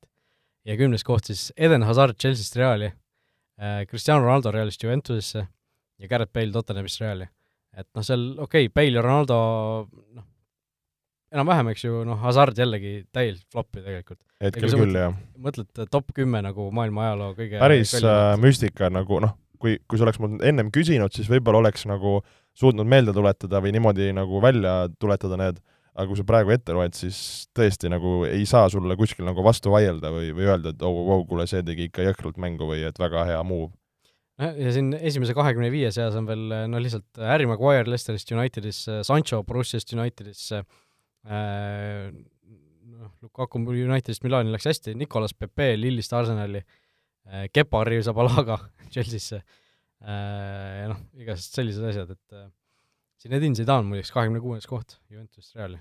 ja kümnes koht siis Eden Hazard Chelsea'st Reali äh,, Cristiano Ronaldo Realist Juventusesse ja Garrett Bale Tottenhamist Reali. et noh, seal okei okay,, Bale ja Ronaldo noh, enam-vähem, eks ju, noh, Hazard jällegi täielikult flopp ju tegelikult. hetkel küll, mõtled, jah. mõtled top kümme nagu maailma ajaloo kõige päris äh, müstika nagu noh, kui, kui sa oleks mul ennem küsinud, siis võib-olla oleks nagu suutnud meelde tuletada või niimoodi nagu välja tuletada need, aga kui sa praegu ette loed, siis tõesti nagu ei saa sulle kuskil nagu vastu vaielda või, või öelda, et oh, oh, kuule, see tegi ikka jõhkralt mängu või et väga hea move ja siin esimese kahekümne viie seas on veel no lihtsalt Harry Maguire Leicesterist Unitedisse, Sancho Borussiast Unitedisse, Äh, noh, Lukaku Unitedist Milani läks hästi, Nicolas Pepe Lillist Arsenali, äh, Kepa Arrizabalaga Chelsea'sse äh, ja noh, igasugused sellised asjad, et Zinedine Zidane muideks kahekümne kuues koht Juventus Reali.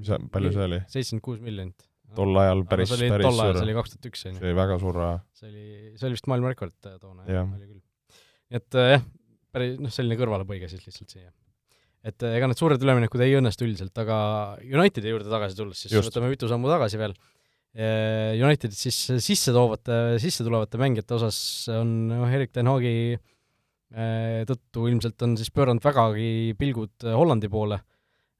mis, palju see oli? seitsekümmend kuus miljonit. tol ajal päris, päris ajal, see oli kaks tuhat üks, on ju. see oli väga suur raha. see oli, see oli vist maailma rekord toona, jah, oli küll. nii et jah, päris noh, selline kõrvalepõige siis lihtsalt siia et ega need suured üleminekud ei õnnestu üldiselt, aga Unitedi juurde tagasi tulles, siis Just. võtame mitu sammu tagasi veel. Unitedit siis sisse toovate, sisse tulevate mängijate osas on noh, Erik Ten Hagi tõttu ilmselt on siis pööranud vägagi pilgud Hollandi poole,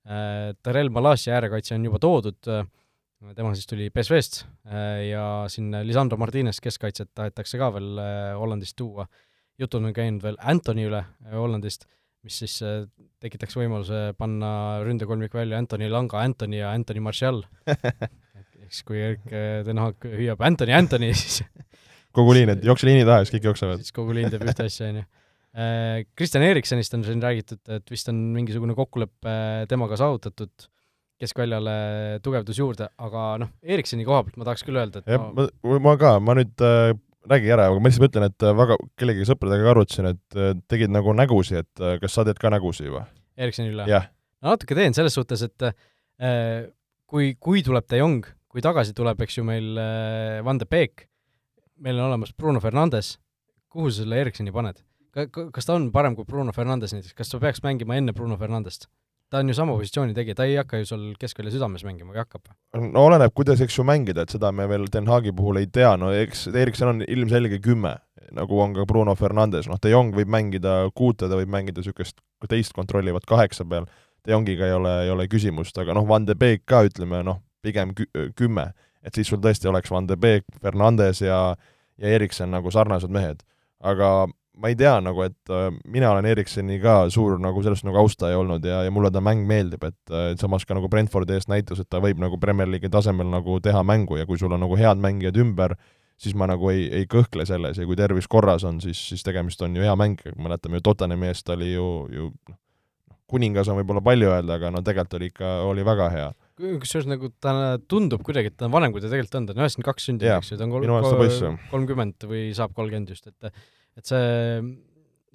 äh,, Darel Malassi äärekaitse on juba toodud äh,, tema siis tuli PSV-st äh, ja siin Lisandro Martines keskkaitset tahetakse ka veel äh, Hollandist tuua. jutud on käinud veel Antoni üle äh, Hollandist, mis siis äh, tekitaks võimaluse panna ründekolmik välja Antoni Langa, Antoni ja Antoni Martial eks kui Erik äh, Den Haag hüüab Antoni, Antoni, siis kogu liin, et jookse liini taha ja siis kõik jooksevad. siis kogu liin teeb ühte asja, on ju. Äh, Kristjan Eriksenist on siin räägitud, et vist on mingisugune kokkulepe temaga saavutatud, keskväljale tugevdus juurde, aga noh, Erikseni koha pealt ma tahaks küll öelda, et jah, ma, ma ka, ma nüüd äh, räägi ära, aga ma lihtsalt mõtlen, et äh, väga kellegi sõpradega ka arutasin, et äh, tegid nagu nägusi, et äh, kas sa teed ka nägusi juba? Erikseni üle? jah. no natuke teen, selles suhtes, et äh, kui, kui tuleb De Jong, kui tagasi tuleb, eks ju, meil äh, Van de Beek, meil on olemas Bruno Fernandes, kuhu sa selle Erikseni paned? Ka-, kas ta on parem kui Bruno Fernandes näiteks, kas ta peaks mängima enne Bruno Fernandest? Ta on ju sama positsiooni tegija, ta ei hakka ju seal keskvälja südames mängima, või hakkab? no oleneb, kuidas, eks ju, mängida, et seda me veel Den Haagi puhul ei tea, no eks Erikson on ilmselge kümme, nagu on ka Bruno Fernandes, noh, De Jong võib mängida kuute, ta võib mängida niisugust teist kontrollivat kaheksa peal, De Jongiga ei ole, ei ole küsimust, aga noh, Van de Beek ka ütleme noh, pigem kü-, kümme. et siis sul tõesti oleks Van de Beek, Fernandes ja ja Erikson nagu sarnased mehed. aga ma ei tea nagu, et äh, mina olen Eriksoni ka suur nagu sellest nagu austaja olnud ja, ja mulle ta mäng meeldib, et äh, samas ka nagu Brentfordi eest näitas, et ta võib nagu Premier League'i tasemel nagu teha mängu ja kui sul on nagu head mängijad ümber, siis ma nagu ei, ei kõhkle selles ja kui tervis korras on, siis, siis tegemist on ju hea mängijaga, mäletame ju Tottenhami eest oli ju, ju noh, kuningas on võib-olla palju öelda, aga no tegelikult oli ikka, oli väga hea kusjuures nagu ta tundub kuidagi, et ta on vanem, kui ta tegelikult on, ta on üheksakümmend kaks sündinud, eks ju, ta on kolm, kolmkümmend või saab kolmkümmend just, et et see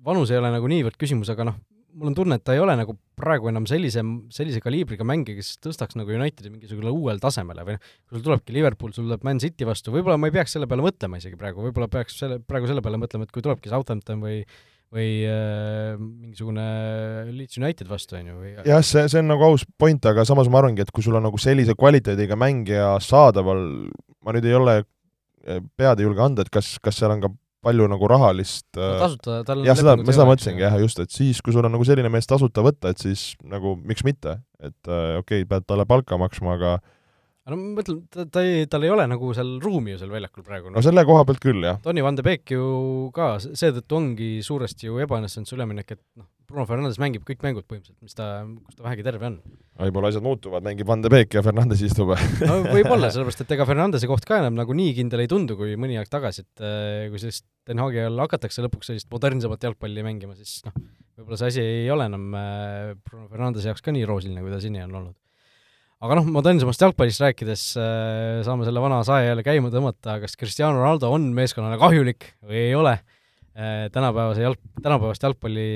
vanus ei ole nagu niivõrd küsimus, aga noh, mul on tunne, et ta ei ole nagu praegu enam sellise, sellise kaliibriga mängija, kes tõstaks nagu Unitedi mingisugusele uuele tasemele või noh, kui sul tulebki Liverpool, sul tuleb Man City vastu, võib-olla ma ei peaks selle peale mõtlema isegi praegu, võib-olla peaks selle, praegu selle peale mõtlema, et kui tulebki Southampton või või äh, mingisugune Leeds United vastu, on ju, või? Jah, see, see on nagu aus point, aga samas ma arvangi, et kui sul on nagu sellise kvaliteediga mängija saadaval, ma nüüd ei ole pead ei julge anda, et kas, kas seal on ka palju nagu rahalist no, äh, tasuta, tal jah, seda, ma seda mõtlesingi jah, just, et siis, kui sul on nagu selline mees tasuta võtta, et siis nagu miks mitte, et äh, okei okay,, pead talle palka maksma, aga no ma mõtlen, ta, ta ei, tal ei ole nagu seal ruumi ju seal väljakul praegu. no selle koha pealt küll, jah. Tony Van de Beek ju ka, seetõttu ongi suuresti ju ebaõnnestunud see üleminek, et noh, Bruno Fernandes mängib kõik mängud põhimõtteliselt, mis ta, kus ta vähegi terve on. võib-olla asjad muutuvad, mängib Van de Beek ja Fernandes istub no võib-olla, sellepärast et ega Fernandese koht ka enam nagu nii kindel ei tundu, kui mõni aeg tagasi, et äh, kui sellist Den Haagi all hakatakse lõpuks sellist modernsemat jalgpalli mängima, siis noh, võib-olla see asi ei ole enam äh, Bruno Fernandese jaoks ka nii roosiline, kui ta seni on olnud. Aga noh, modernsemast jalgpallist rääkides äh, saame selle vana sae jälle käima tõmmata, kas Cristiano Ronaldo on meeskonnale kahjulik või ei ole äh,, tänapäevase jalg, tänapäevast jalgpalli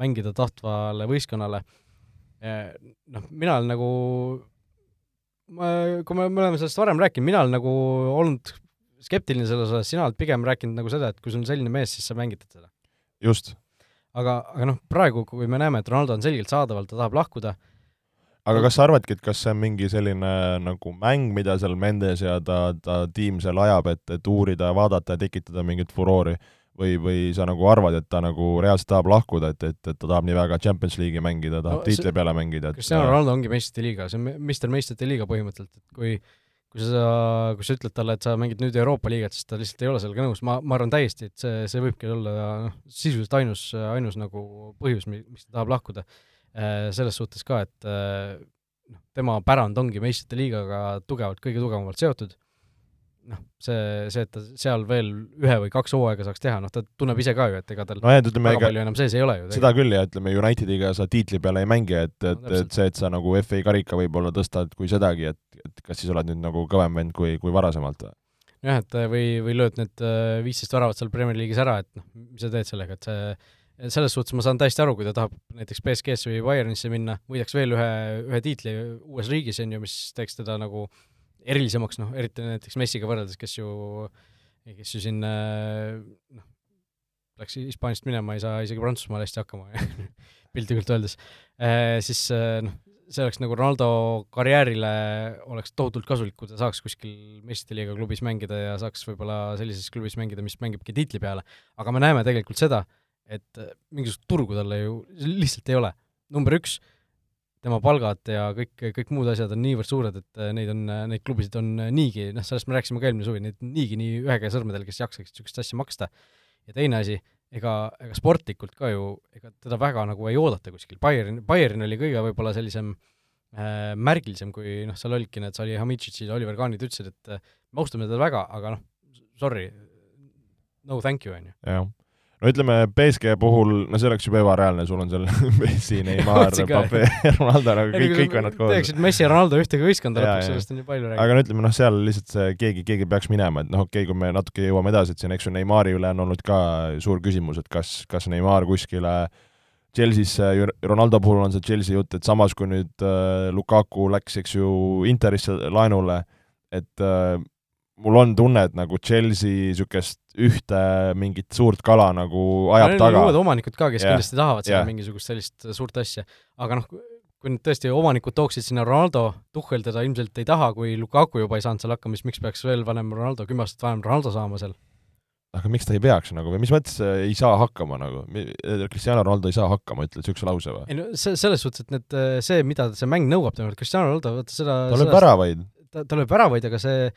mängida tahtvale võistkonnale äh,, noh, mina olen nagu kui me, me oleme sellest varem rääkinud, mina olen nagu olnud skeptiline selles osas, sina oled pigem rääkinud nagu seda, et kui sul on selline mees, siis sa mängitad seda. just. aga, aga noh, praegu, kui me näeme, et Ronaldo on selgelt saadaval, ta tahab lahkuda, aga kas sa arvadki, et kas see on mingi selline nagu mäng, mida seal Mendes ja ta, ta tiim seal ajab, et, et uurida ja vaadata ja tekitada mingit furoori? või, või sa nagu arvad, et ta nagu reaalselt tahab lahkuda, et, et, et ta tahab nii väga Champions League'i mängida, tahab no, tiitli peale mängida, et Cristiano Ronaldo ongi meistrite liiga, see on meister meistrite liiga põhimõtteliselt, et kui kui sa, kui sa ütled talle, et sa mängid nüüd Euroopa liigat, siis ta lihtsalt ei ole sellega nõus, ma, ma arvan täiesti, et see, see võibki olla noh, sisuliselt ainus, ainus nagu põhjus, miks ta tahab lahkuda. Äh, selles suhtes ka, et äh, noh, tema pärand ongi meistrite liigaga tugevalt, kõige tugevamalt seotud noh, see, see, et ta seal veel ühe või kaks hooaega saaks teha, noh ta tunneb ise ka ju, et ega tal no, et, ütleme, väga palju enam sees ei ole ju. seda küll ja ütleme, Unitediga sa tiitli peale ei mängi, et, et no,, et see, et sa nagu FA karika võib-olla tõstad kui sedagi, et, et kas siis oled nüüd nagu kõvem vend kui, kui varasemalt või? jah, et või, või lööd need äh, viisteist väravat seal Premier League'is ära, et noh, mis sa teed sellega, et see selles suhtes ma saan täiesti aru, kui ta tahab näiteks BSG-sse või Bayernisse minna, võidaks veel ühe, ühe tiitli uues riigis, on ju, mis teeks teda nagu äh, erilisemaks, noh, eriti näiteks Messiga võrreldes, kes ju, kes ju siin noh, läks Hispaaniast minema, ei saa isegi Prantsusmaal hästi hakkama piltlikult öeldes, äh, siis noh, see oleks nagu Ronaldo karjäärile oleks tohutult kasulik, kui ta saaks kuskil meistrite liiga klubis mängida ja saaks võib-olla sellises klubis mängida, mis mängibki tiitli peale. aga me näeme tegelikult seda, et mingisugust turgu talle ju lihtsalt ei ole. number üks, tema palgad ja kõik, kõik muud asjad on niivõrd suured, et neid on, neid klubisid on niigi, noh, sellest me rääkisime ka eelmine suvi, neid niigi nii ühe käe sõrmedel, kes jaksaks niisugust asja maksta. ja teine asi, ega, ega sportlikult ka ju, ega teda väga nagu ei oodata kuskil, Bayern, Bayern oli kõige võib-olla sellisem äh, märgilisem, kui noh, seal olidki need Salihamidzicid ja Oliver Kahnid ütlesid, et äh, me austame teda väga, aga noh, sorry, no thank you, on ju. No ütleme, BSG puhul, no see oleks juba ebareaalne, sul on seal Messi, Neimar, Pape, Ronaldo, nagu kõik, kõik vennad koos. teeksid Messi ja Ronaldo ühtegi võistkonda lõpuks, sellest on ju palju räägitud. aga no ütleme, noh, seal lihtsalt see keegi, keegi peaks minema, et noh, okei okay,, kui me natuke jõuame edasi, et siin, eks ju, Neimari üle on olnud ka suur küsimus, et kas, kas Neimar kuskile Chelsea'sse, Ronaldo puhul on see Chelsea jutt, et samas kui nüüd äh, Lukaku läks, eks ju, Interisse laenule, et äh, mul on tunne, et nagu Chelsea niisugust ühte mingit suurt kala nagu ajab no, taga. uued omanikud ka, kes yeah. kindlasti tahavad seal yeah. mingisugust sellist suurt asja, aga noh, kui nüüd tõesti omanikud tooksid sinna Ronaldo, Tuhhel teda ilmselt ei taha, kui Lukaku juba ei saanud seal hakkama, siis miks peaks veel vanem Ronaldo, kümme aastat vanem Ronaldo saama seal? aga miks ta ei peaks nagu või mis mõttes äh, ei saa hakkama nagu, äh, Cristiano Ronaldo ei saa hakkama, ütled niisuguse lause või? ei no see, selles suhtes, et need, äh, see, mida see mäng nõuab temalt, Cristiano Ronaldo, vaata seda ta lööb väravaid. ta, ta lööb väravaid, aga see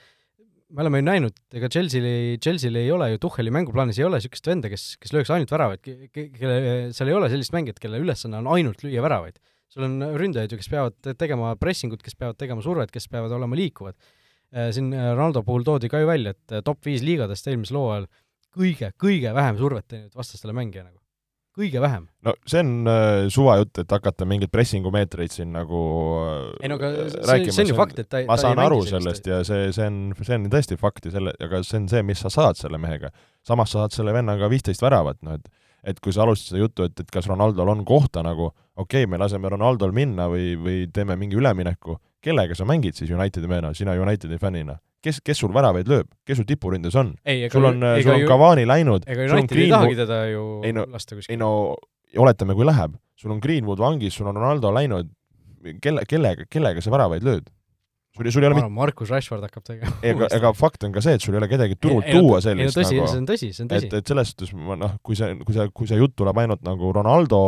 me oleme ju näinud, ega Chelsea'l, Chelsea'l ei ole ju Tuhheli mänguplaanis ei ole niisugust venda, kes, kes lööks ainult väravaid, kelle, seal ei ole sellist mängijat, kelle ülesanne on ainult lüüa väravaid. sul on ründajaid ju, kes peavad tegema pressingut, kes peavad tegema survet, kes peavad olema liikuvad. Äh, siin äh, Ronaldo puhul toodi ka ju välja, et äh, top viis liigadest eelmisel hooajal kõige, kõige vähem survet teinud vastastele mängija nagu kõige vähem. no see on äh, suva jutt, et hakata mingeid pressingumeetreid siin nagu ei no aga see, see on ju fakt, et ta ma ta saan aru sellest ja see, see on, see on tõesti fakt ja selle, aga see on see, mis sa saad selle mehega. samas sa saad selle vennaga viisteist väravat, noh et et kui sa alustasid seda juttu, et, et kas Ronaldol on kohta nagu, okei okay,, me laseme Ronaldol minna või, või teeme mingi ülemineku, kellega sa mängid siis Unitedi mehena, sina Unitedi fännina? Kes, kes sul väravaid lööb, kes sul tipurindes on? sul on, sul on Cavani läinud, tahagi teda ju ei no, ei no oletame, kui läheb, sul on Greenwood vangis, sul on Ronaldo läinud, kelle, kellega, kellega sa väravaid lööd? sul, sul ei ole mit-... Markus Rashford hakkab tegema. ega, ega fakt on ka see, et sul ei ole kedagi turult tuua sellist ei, tõsi nagu, see on tõsi, see on tõsi. et, et selles suhtes ma noh, kui see, kui see, kui see jutt tuleb ainult nagu Ronaldo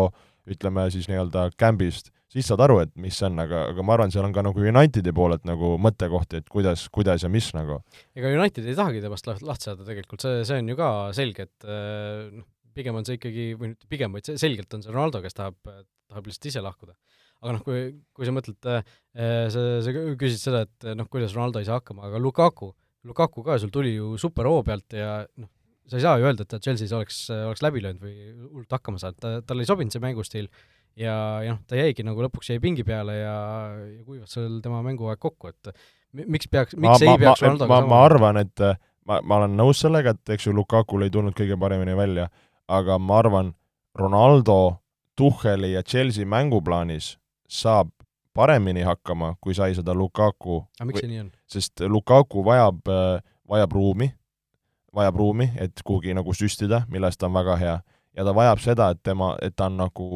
ütleme siis nii-öelda kämbist, siis saad aru, et mis see on, aga, aga ma arvan, seal on ka nagu Unitedi poolelt nagu mõttekohti, et kuidas, kuidas ja mis nagu. ega United ei tahagi temast lahti saada tegelikult, see, see on ju ka selge, et äh, noh, pigem on see ikkagi, või mitte pigem, vaid see selgelt on see Ronaldo, kes tahab, tahab lihtsalt ise lahkuda. aga noh, kui, kui sa mõtled, äh, sa, sa küsid seda, et noh, kuidas Ronaldo ei saa hakkama, aga Lukaku, Lukaku ka sul tuli ju super hoo pealt ja noh, sa ei saa ju öelda, et ta Chelsea's oleks, oleks läbi löönud või hullult hakkama saanud, ta, talle ei sobinud see mängustiil ja, ja noh, ta jäigi nagu lõpuks jäi pingi peale ja, ja kuivas seal tema mänguaeg kokku, et miks peaks, miks ma, ei peaks Ronaldoga ma, ma arvan, et ma, ma olen nõus sellega, et eks ju Lukakul ei tulnud kõige paremini välja, aga ma arvan, Ronaldo Tuhheli ja Chelsea mänguplaanis saab paremini hakkama, kui sai seda Lukaku. aga miks see nii on? sest Lukaku vajab, vajab ruumi, vajab ruumi, et kuhugi nagu süstida, milles ta on väga hea ja ta vajab seda, et tema, et ta on nagu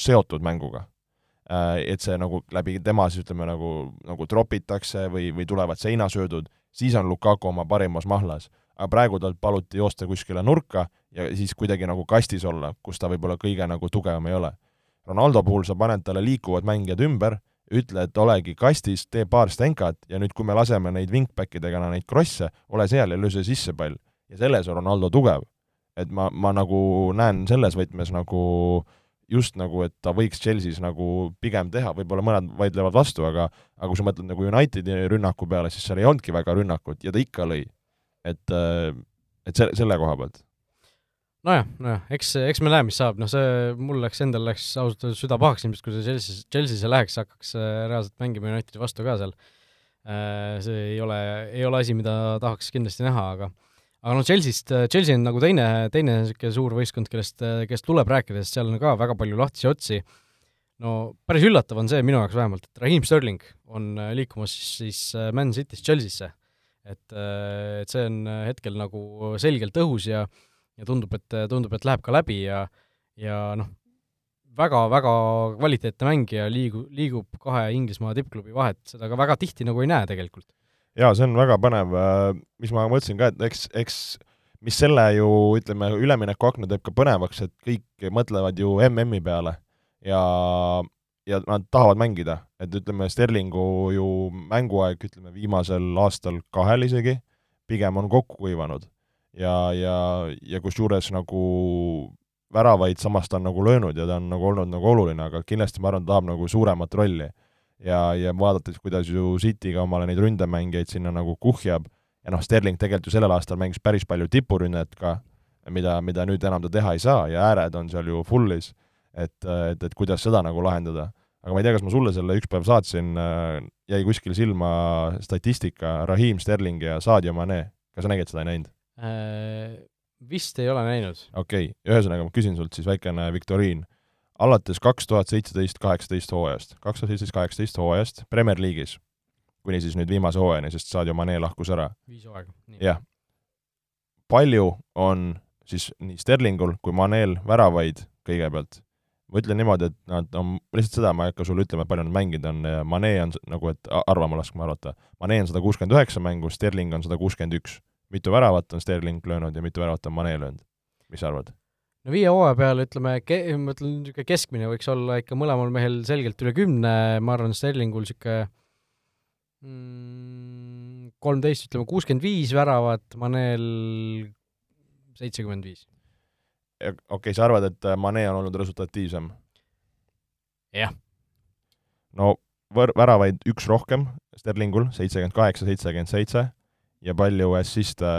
seotud mänguga. Äh, et see nagu läbi tema siis ütleme nagu, nagu tropitakse või, või tulevad seinasöödud, siis on Lukaku oma parimas mahlas. aga praegu talt paluti joosta kuskile nurka ja siis kuidagi nagu kastis olla, kus ta võib-olla kõige nagu tugevam ei ole. Ronaldo puhul sa paned talle liikuvad mängijad ümber, ütle, et olegi kastis, tee paar stänkat ja nüüd, kui me laseme neid wingback idega neid krosse, ole seal ja löö see sisse pall. ja selles on Ronaldo tugev et ma, ma nagu näen selles võtmes nagu just nagu, et ta võiks Chelsea's nagu pigem teha, võib-olla mõned vaidlevad vastu, aga aga kui sa mõtled nagu Unitedi rünnaku peale, siis seal ei olnudki väga rünnakut ja ta ikka lõi. et, et selle, selle koha pealt. nojah, nojah, eks, eks me näe, mis saab, noh see, mul läks, endal läks ausalt öeldes süda pahaks ilmselt, kui see Chelsea's, Chelsea'sse läheks, hakkaks äh, reaalselt mängima Unitedi vastu ka seal. Äh, see ei ole, ei ole asi, mida tahaks kindlasti näha, aga aga noh, Chelsea'st, Chelsea on nagu teine, teine niisugune suur võistkond, kellest, kellest tuleb rääkida, sest seal on ka väga palju lahtisi otsi. no päris üllatav on see minu jaoks vähemalt, et Raheem Sterling on äh, liikumas siis äh, Man City'st Chelsea'sse. et, äh, et see on hetkel nagu selgelt õhus ja ja tundub, et, tundub, et läheb ka läbi ja ja noh, väga-väga kvaliteetne mängija, liigu-, liigub kahe Inglismaa tippklubi vahet, seda ka väga tihti nagu ei näe tegelikult jaa, see on väga põnev, äh, mis ma mõtlesin ka, et eks, eks mis selle ju ütleme, üleminekuakna teeb ka põnevaks, et kõik mõtlevad ju MM-i peale ja ja nad tahavad mängida, et ütleme, Sterlingu ju mänguaeg, ütleme viimasel aastal kahel isegi, pigem on kokku kuivanud. ja, ja, ja kusjuures nagu väravaid samas ta on nagu löönud ja ta on nagu olnud nagu oluline, aga kindlasti ma arvan, ta tahab nagu suuremat rolli. Ja, ja vaadates, kuidas ju City ka omale neid ründemängijaid sinna nagu kuhjab, ja noh, Sterling tegelikult ju sellel aastal mängis päris palju tipurünnet ka, mida, mida nüüd enam ta teha ei saa ja ääred on seal ju full'is et, et, et kuidas seda nagu lahendada. aga ma ei tea, kas ma sulle selle üks päev saatsin, äh, jäi kuskil silma statistika, Raheem Sterling ja Sadio Mane, kas sa nägid seda, ei näinud äh,? Vist ei ole näinud. okei okay., ühesõnaga ma küsin sult siis väikene viktoriin. Alates kaks tuhat seitseteist, kaheksateist hooajast, kaks tuhat seitseteist, kaheksateist hooajast Premier League'is, kuni siis nüüd viimase hooajani, sest Sadio Mane lahkus ära. viis hooaega. jah. palju on siis nii Sterlingul kui Manel väravaid kõigepealt ma ütlen niimoodi, et nad on, lihtsalt seda ma ei hakka sulle ütlema, palju nad mänginud on, Mane on nagu, et arvama laskma arvata. Mane on sada kuuskümmend üheksa mängu, Sterling on sada kuuskümmend üks. mitu väravat on Sterling löönud ja mitu väravat on Mane löönud? mis sa arvad? No viie hooaja peale ütleme, ma ütlen, niisugune keskmine võiks olla ikka mõlemal mehel selgelt üle kümne, ma arvan, Sterlingul niisugune mm, kolmteist, ütleme kuuskümmend viis väravat, Manel seitsekümmend viis okei okay,, sa arvad, et äh, Mane on olnud resultatiivsem? jah. no võr-, väravaid üks rohkem Sterlingul, seitsekümmend kaheksa, seitsekümmend seitse, ja palju assiste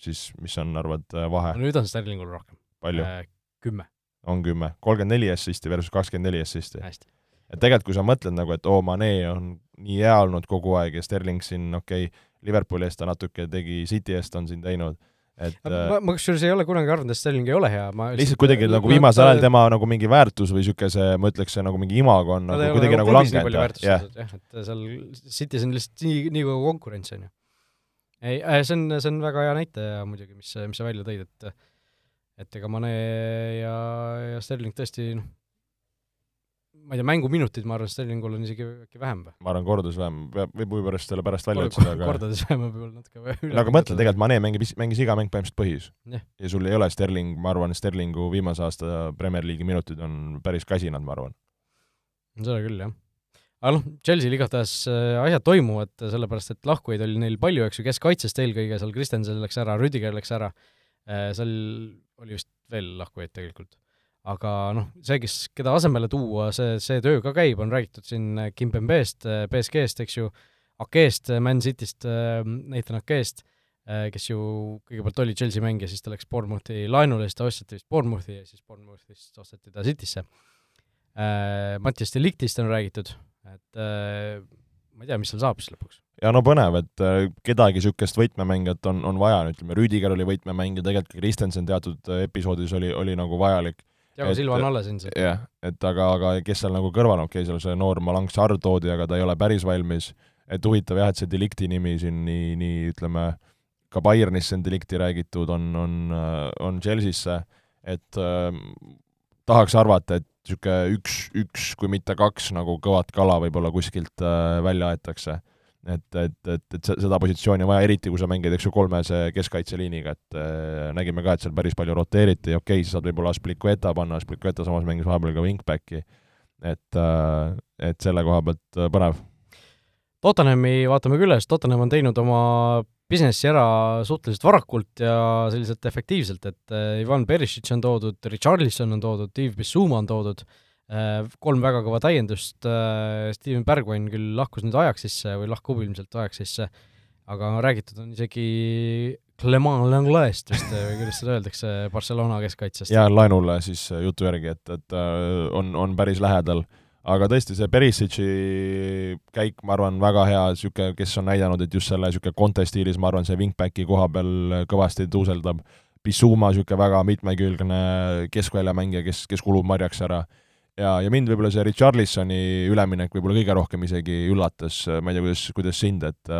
siis, mis on, arvad, äh, vahe no,? nüüd on Sterlingul rohkem. Palju äh,? kümme. on kümme, kolmkümmend neli assisti versus kakskümmend neli assisti. et tegelikult, kui sa mõtled nagu, et oo, Mane on nii hea olnud kogu aeg ja Sterling siin, okei okay,, Liverpooli eest ta natuke tegi, City eest on siin teinud et ma, äh, ma kusjuures ei ole kunagi arvanud, et Sterling ei ole hea, ma lihtsalt kuidagi äh, nagu viimasel ajal tema nagu mingi väärtus või niisugune see, ma ütleks, see nagu mingi imago on nagu kuidagi nagu langenud. jah, et seal City's on lihtsalt nii, nii kõva konkurents, on ju. ei äh,, see on, see on väga hea näitaja muidugi, mis, mis sa välja tõid, et et ega Mane ja, ja Sterling tõesti noh, ma ei tea, mänguminutid, ma arvan, Sterlingul on isegi äkki vähem või? ma arvan, kordades vähem, võib huvi pärast selle pärast välja otsida, aga kordades vähem võib-olla natuke üle no aga mõtle, tegelikult Mane mängib, mängis iga mäng põhimõtteliselt põhis yeah.. ja sul ei ole Sterling, ma arvan, Sterlingu viimase aasta Premier League'i minutid on päris kasinad, ma arvan. seda küll, jah. aga noh, Chelsea'l igatahes äh, asjad toimuvad, sellepärast et lahkujaid oli neil palju, eks ju, keskkaitsest eelkõige, seal Kristensen läks ära, Rüdiger läks ära, äh, seal oli vist veel lahkujaid tegelikult aga noh, see, kes, keda asemele tuua, see, see töö ka käib, on räägitud siin Kimpembeest, BSG-st, eks ju, Akeest, Man Cityst, Nathan Akeest, kes ju kõigepealt oli Chelsea mängija, siis ta läks Bournemouthi laenule, siis ta osteti vist Bournemouthi ja siis Bournemouthist osteti ta Citysse. Mattias Deliktist on räägitud, et ma ei tea, mis seal saab siis lõpuks. ja no põnev, et kedagi niisugust võtmemängijat on, on vaja, ütleme, Rüdiger oli võtmemängija, tegelikult ka Kristensen teatud episoodis oli, oli nagu vajalik. Thiago Silva on alles ilmselt. jah, et aga, aga kes seal nagu kõrval, okei okay,, seal see noor Malang Sarr toodi, aga ta ei ole päris valmis, et huvitav jah, et see Delikti nimi siin nii, nii ütleme, ka Bayernisse on Delikti räägitud, on, on, on Chelsea'sse, et äh, tahaks arvata, et niisugune üks, üks kui mitte kaks nagu kõvat kala võib-olla kuskilt äh, välja aetakse et, et, et, et seda positsiooni on vaja, eriti kui sa mängid, eks ju, kolmese keskkaitseliiniga, et äh, nägime ka, et seal päris palju roteeriti, okei okay,, sa saad võib-olla Asplicueta panna, Asplicueta samas mängis vahepeal ka wingbacki, et äh,, et selle koha pealt põnev. Tottenhami vaatame küll, sest Tottenham on teinud oma businessi ära suhteliselt varakult ja selliselt efektiivselt, et äh, Ivan Perisic on toodud, Richarlison on toodud, Yves Bissouma on toodud äh,, kolm väga kõva täiendust, äh, Steven Bergwijn küll lahkus nüüd Ajaxisse või lahkub ilmselt Ajaxisse, aga räägitud on isegi Clement Langlaist vist või kuidas seda öeldakse, Barcelona keskkaitsest. jaa, laenule siis jutu järgi, et, et on, on päris lähedal. Aga tõesti, see Perisic'i käik, ma arvan, väga hea, niisugune, kes on näidanud, et just selle niisugune Conte stiilis, ma arvan, see wingbacki koha peal kõvasti tuuseldab. Bissouma niisugune väga mitmekülgne keskväljamängija, kes, kes kulub marjaks ära. Ja, ja mind võib-olla see Richarlisoni üleminek võib-olla kõige rohkem isegi üllatas, ma ei tea, kuidas, kuidas sind, et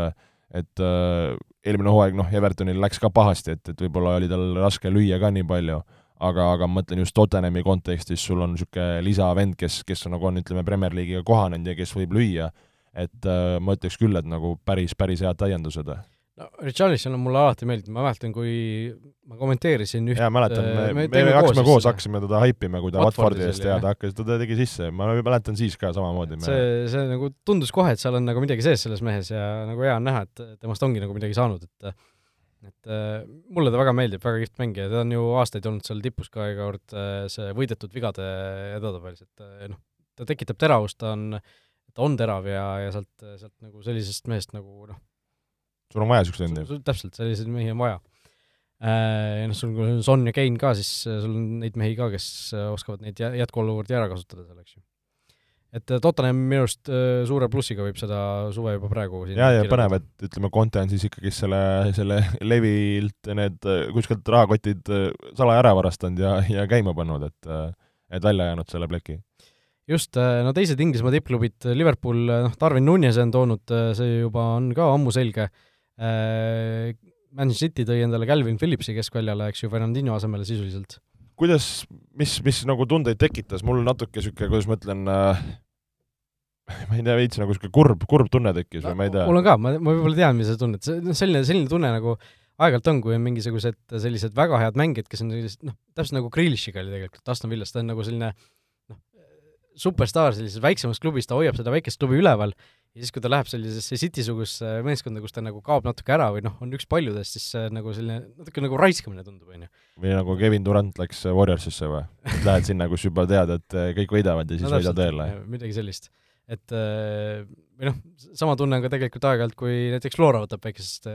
et äh, eelmine hooaeg noh, Evertonil läks ka pahasti, et, et võib-olla oli tal raske lüüa ka nii palju, aga, aga ma mõtlen just Tottenhami kontekstis, sul on niisugune lisavend, kes, kes on nagu on, ütleme, Premier League'iga kohanenud ja kes võib lüüa, et äh, ma ütleks küll, et nagu päris, päris head täiendused. No Richarlison on mulle alati meeldinud, ma mäletan, kui ma kommenteerisin üht jaa, mäletan, me, me me, me hakkasime koos hakkasime teda haipima, kui ta Watfordi eest ja ta hakkas, ta tegi sisse, ma mäletan siis ka samamoodi. see, see nagu tundus kohe, et seal on nagu midagi sees selles mehes ja nagu hea on näha, et temast ongi nagu midagi saanud, et et äh, mulle ta väga meeldib, väga kihvt mängija, ta on ju aastaid olnud seal tipus ka iga kord äh, see võidetud vigade edetabelis, et äh, noh, ta tekitab teravust, ta on, ta on terav ja, ja sealt, sealt nagu sellisest mehest nagu noh, sul on vaja niisugust vendi? täpselt, selliseid mehi on vaja. Ja noh, sul on Son ja Kane ka, siis äh, sul on neid mehi ka, kes äh, oskavad neid jä-, jätkuolukordi ära kasutada seal, eks ju. Et äh, Tottenham minu arust äh, suure plussiga võib seda suve juba praegu siin jaa, ja põnev, et ütleme, Conte on siis ikkagi selle, selle levilt need äh, kuskilt rahakotid salaja ära varastanud ja, ja käima pannud, et et välja jäänud selle pleki. just, no teised Inglismaa tippklubid, Liverpool, noh, Darwin Nunez on toonud, see juba on ka ammu selge, Man City tõi endale Calvin Phillipsi keskväljale, eks ju, Fernandinho asemele sisuliselt. Kuidas, mis, mis nagu tundeid tekitas, mul natuke niisugune, kuidas ma ütlen äh,, ma ei tea, veits nagu niisugune kurb, kurb tunne tekkis või ma ei tea. mul on ka, ma, ma võib-olla tean, mis sa tunned, see, noh, selline, selline tunne nagu aeg-ajalt on, kui on mingisugused sellised väga head mängijad, kes on sellised, noh, täpselt nagu Grealishiga oli tegelikult Aston Villas, ta on nagu selline noh, superstaar sellises väiksemas klubis, ta hoiab seda väikest klubi üleval ja siis, kui ta läheb sellisesse City-sugusesse meeskonda, kus ta nagu kaob natuke ära või noh, on üks paljudest, siis see nagu selline natuke nagu raiskamine tundub, on ju. või nagu Kevin Durant läks Warriorsisse või? Lähed sinna, kus juba tead, et äh, kõik võidavad ja siis no, võidad jälle. midagi sellist. et äh, või noh, sama tunne on ka tegelikult aeg-ajalt, kui näiteks Flora võtab väikesest,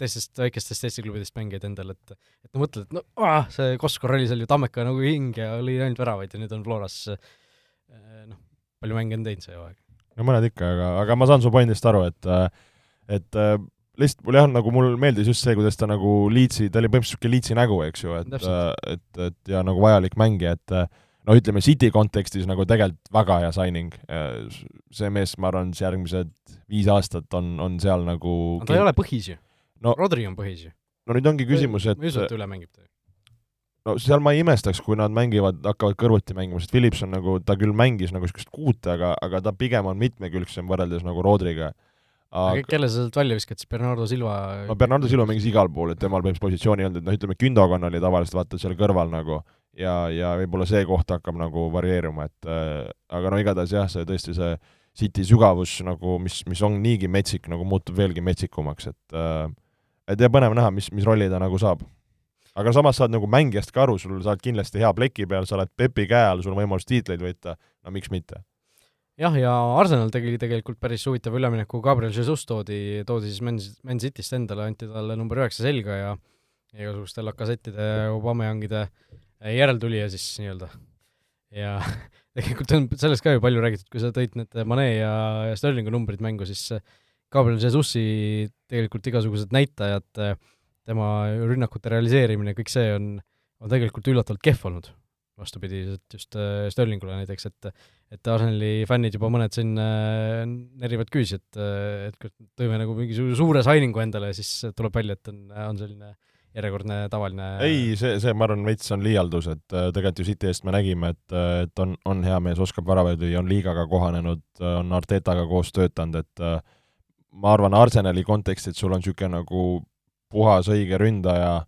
teistest väikestest Eesti klubidest mängijaid endale, et et no mõtled, et no ah, see Koskor oli seal ju Tammeka nagu hing ja lõi ainult väravaid ja nüüd on Floras noh, palju mänge on teinud see hooaeg no mõned ikka, aga, aga ma saan su pointist aru, et et lihtsalt mul jah, nagu mul meeldis just see, kuidas ta nagu Leedsi, ta oli põhimõtteliselt niisugune Leedsi nägu, eks ju, et et, et ja nagu vajalik mängija, et no ütleme, City kontekstis nagu tegelikult väga hea signing. see mees, ma arvan, järgmised viis aastat on, on seal nagu no ta ei ole põhis ju no,. Rodri on põhis ju. no nüüd ongi küsimus, et ma ei usu, et ta üle mängib ta no seal ma ei imestaks, kui nad mängivad, hakkavad kõrvuti mängima, sest Philips on nagu, ta küll mängis nagu niisugust kuute, aga, aga ta pigem on mitmekülgsem võrreldes nagu Rodriga. aga kelle sa sealt välja viskad, siis Bernardo Silva? no Bernardo Silva mängis igal pool, et temal põhimõtteliselt positsiooni ei olnud, et noh, ütleme, Gündogan oli tavaliselt vaata seal kõrval nagu ja, ja võib-olla see koht hakkab nagu varieeruma, et äh, aga no igatahes jah, see tõesti see City sügavus nagu, mis, mis on niigi metsik, nagu muutub veelgi metsikumaks, et äh, et ja põnev näha, mis, mis rolli ta nagu saab aga samas saad nagu mängijast ka aru, sul sa oled kindlasti hea pleki peal, sa oled Pepi käe all, sul on võimalus tiitleid võita, no miks mitte? jah, ja Arsenal tegi tegelikult päris huvitava ülemineku, Gabriel Jesus toodi, toodi siis Man, Man Cityst endale, anti talle number üheksa selga ja igasuguste Lacazette'ide, Aubameyangide järeltulija siis nii-öelda. ja tegelikult on sellest ka ju palju räägitud, kui sa tõid need Mane ja, ja Sterlingu numbrid mängu, siis Gabriel Jesusi tegelikult igasugused näitajad äh, tema rünnakute realiseerimine, kõik see on, on tegelikult üllatavalt kehv olnud, vastupidiselt just äh, Sterlingule näiteks, et et Arsenali fännid juba mõned siin äh, nerivad küüsi, et, et kui tõime nagu mingisuguse suure signingu endale siis tuleb välja, et on, on selline järjekordne tavaline ei, see, see ma arvan, veits on liialdus, et äh, tegelikult ju City eest me nägime, et, et on, on hea mees, oskab väravaid lüüa, on liigaga kohanenud, on Artetaga koos töötanud, et ma arvan, Arsenali kontekstis sul on niisugune nagu puhas õige ründaja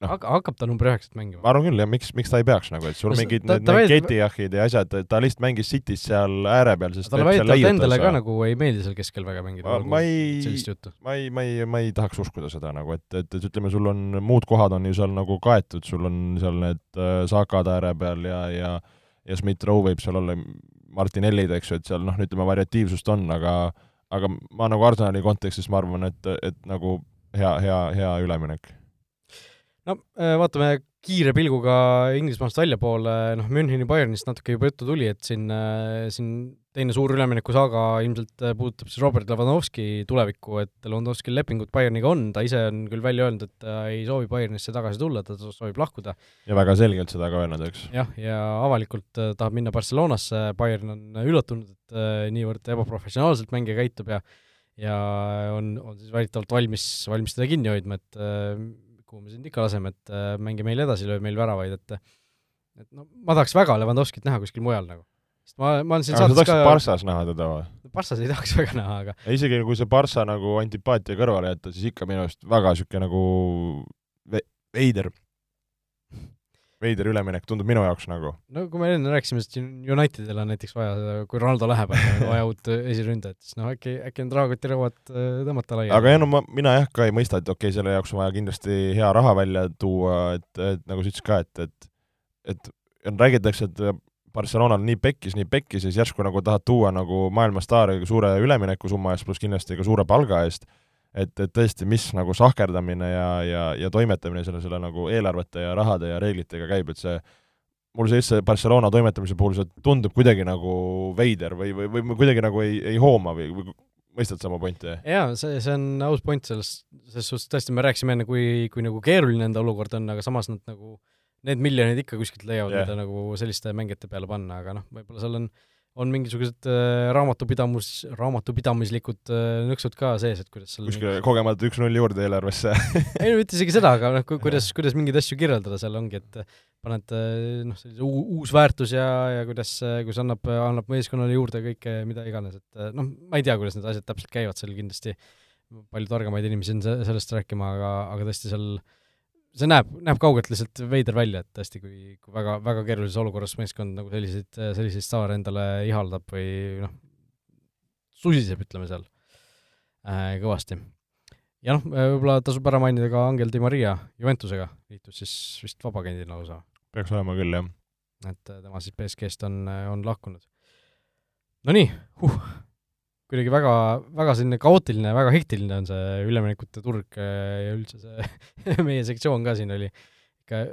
no. Hakka, hakkab ta number üheksat mängima? ma arvan küll, jah, miks, miks ta ei peaks nagu, et sul Kas mingid ta- need need Getiahid ja asjad, ta lihtsalt mängis City's seal ääre peal, sest talle väidetavalt endale ka nagu ei meeldi seal keskel väga mängida ma, nagu ei, ma ei, ma ei, ma ei tahaks uskuda seda nagu, et, et, et ütleme, sul on, muud kohad on ju seal nagu kaetud, sul on seal need äh, Sakad ääre peal ja, ja ja Smith-Rowe võib seal olla, Martinellid, eks ju, et seal noh, ütleme, variatiivsust on, aga aga ma nagu Arsenali kontekstis ma arvan, et, et nagu hea, hea, hea üleminek. no äh, vaatame kiire pilguga Inglismaast väljapoole, noh, Müncheni Bayernist natuke juba juttu tuli, et siin, siin teine suur üleminekusaaga ilmselt äh, puudutab siis Robert Levanovski tulevikku, et Levanovskil lepingut Bayerniga on, ta ise on küll välja öelnud, et ta ei soovi Bayernisse tagasi tulla, ta soovib lahkuda. ja väga selgelt seda ka öelnud, eks. jah, ja avalikult äh, tahab minna Barcelonasse, Bayern on üllatunud, et äh, niivõrd ebaprofessionaalselt mängija käitub ja ja on, on siis väidetavalt valmis, valmis teda kinni hoidma, et kuhu me sind ikka laseme, et mängi meil edasi, löö meil väravaid, et et no ma tahaks väga Levanovskit näha kuskil mujal nagu. Sest ma, ma olen siin aga sa saates ka Barssas näha teda või? Barssas ei tahaks väga näha, aga Ja isegi kui see Barssa nagu antipaatia kõrvale jätta, siis ikka minu arust väga niisugune nagu ve- veider, veider üleminek tundub minu jaoks nagu. no kui me enne rääkisime, et Unitedil on näiteks vaja seda, kui Ronaldo läheb, on vaja uut esiründajat, siis noh, äkki, äkki need rahakotirõuad äh, tõmmata laiali. aga jah, no ma, mina jah ka ei mõista, et okei okay,, selle jaoks on vaja kindlasti hea raha välja tuua, et, et nagu sa ütlesid ka, et, et et räägitakse, et Barcelonal nii pekkis, nii pekkis ja siis järsku nagu tahad tuua nagu maailmastaari suure üleminekusumma eest, pluss kindlasti ka suure palga eest, et, et tõesti, mis nagu sahkerdamine ja, ja, ja toimetamine selle, selle nagu eelarvete ja rahade ja reeglitega käib, et see mul see see Barcelona toimetamise puhul see tundub kuidagi nagu veider või, või, või kuidagi nagu ei, ei hooma või, või mõistad sa oma pointi? jaa, see, see on aus point selles, selles suhtes tõesti, me rääkisime enne, kui, kui nagu keeruline enda olukord on, aga samas nad nagu, need miljonid ikka kuskilt leiavad yeah., mida nagu selliste mängijate peale panna, aga noh, võib-olla seal on, on mingisugused äh, raamatupidamus, raamatupidamislikud äh, nõksud ka sees, et kuidas seal kuskile kogemata üks-null juurde eelarvesse ei no mitte isegi seda, aga noh, kuidas, kuidas mingeid asju kirjeldada seal ongi, et paned äh, noh, sellise uu- uus väärtus ja, ja kuidas, kuidas annab, annab meeskonnale juurde kõike, mida iganes, et äh, noh, ma ei tea, kuidas need asjad täpselt käivad seal kindlasti, palju targemaid inimesi on se- sellest rääkima, aga, aga tõesti seal see näeb, näeb kaugelt lihtsalt veider välja, et tõesti, kui, kui väga, väga keerulises olukorras meeskond nagu selliseid, selliseid staare endale ihaldab või noh, susiseb, ütleme seal äh, kõvasti ja noh, võib-olla tasub ära mainida ka Angel Di Maria Juventusega, liitus siis vist vabaagendina lausa, peaks olema küll, jah. et äh, tema siis BSG-st on, on lahkunud. Nonii huh., kuidagi väga, väga selline kaootiline, väga hektiline on see üleminekute turg äh, ja üldse see meie sektsioon ka siin oli. Ikka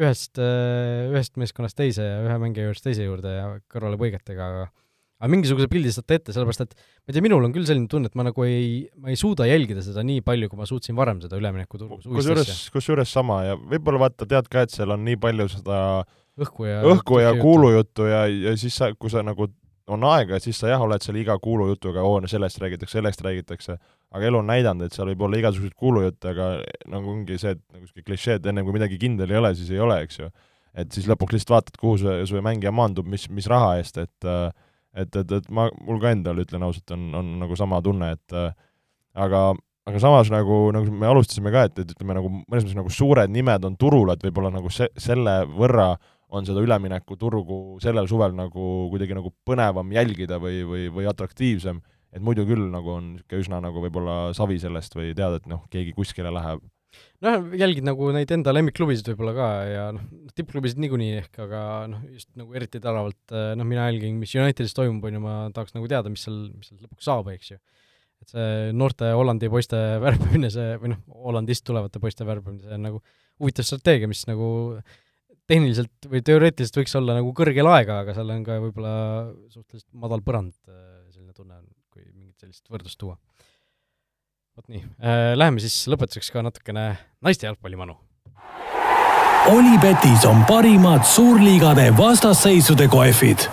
ühest, ühest meeskonnast teise ja ühe mängija juurest teise juurde ja kõrvalepõigetega, aga aga mingisuguse pildi saate ette, sellepärast et ma ei tea, minul on küll selline tunne, et ma nagu ei, ma ei suuda jälgida seda nii palju, kui ma suutsin varem seda üleminekuturgu kusjuures, kusjuures sama ja võib-olla vaata, tead ka, et seal on nii palju seda õhku ja õhku ja kuulujuttu ja, ja siis sa, kui sa nagu on aega, siis sa jah, oled seal iga kuulujutuga, oo, sellest räägitakse, sellest räägitakse, aga elu on näidanud, et seal võib olla igasuguseid kuulujutte, aga nagu ongi see, et nagu sihuke klišee, et ennem kui midagi kindel ei ole, siis ei ole, eks ju. et siis lõpuks lihtsalt vaatad, kuhu see, see mängija maandub, mis, mis raha eest, et äh, et, et, et ma, mul ka endal, ütlen ausalt, on, on nagu sama tunne, et äh, aga aga samas nagu, nagu me alustasime ka, et, et ütleme nagu mõnes mõttes nagu suured nimed on turul, et võib-olla nagu se-, selle võrra on seda üleminekuturgu sellel suvel nagu kuidagi nagu põnevam jälgida või, või, või atraktiivsem, et muidu küll nagu on niisugune üsna nagu võib-olla savi sellest või tead, et noh, keegi kuskile läheb. noh, jälgid nagu neid enda lemmikklubisid võib-olla ka ja noh, tippklubisid niikuinii ehk, aga noh, just nagu eriti teravalt noh, mina jälgin, mis Unitedis toimub, on ju, ma tahaks nagu teada, mis seal, mis seal lõpuks saab, eks ju. et see noorte Hollandi poiste värbamine, see või noh, Hollandist tulevate poiste värbamine, see on nagu huvitav strateegia, mis nagu tehniliselt või teoreetiliselt võiks olla nagu kõrge laega, aga seal on ka võib-olla suhteliselt madal põrand, selline tunne on, kui mingit sellist võrdlust tuua. Vot nii. Äh,, läheme siis lõpetuseks ka natukene naiste jalgpalli manu. Olipetis on parimad suurliigade vastasseisude kohvid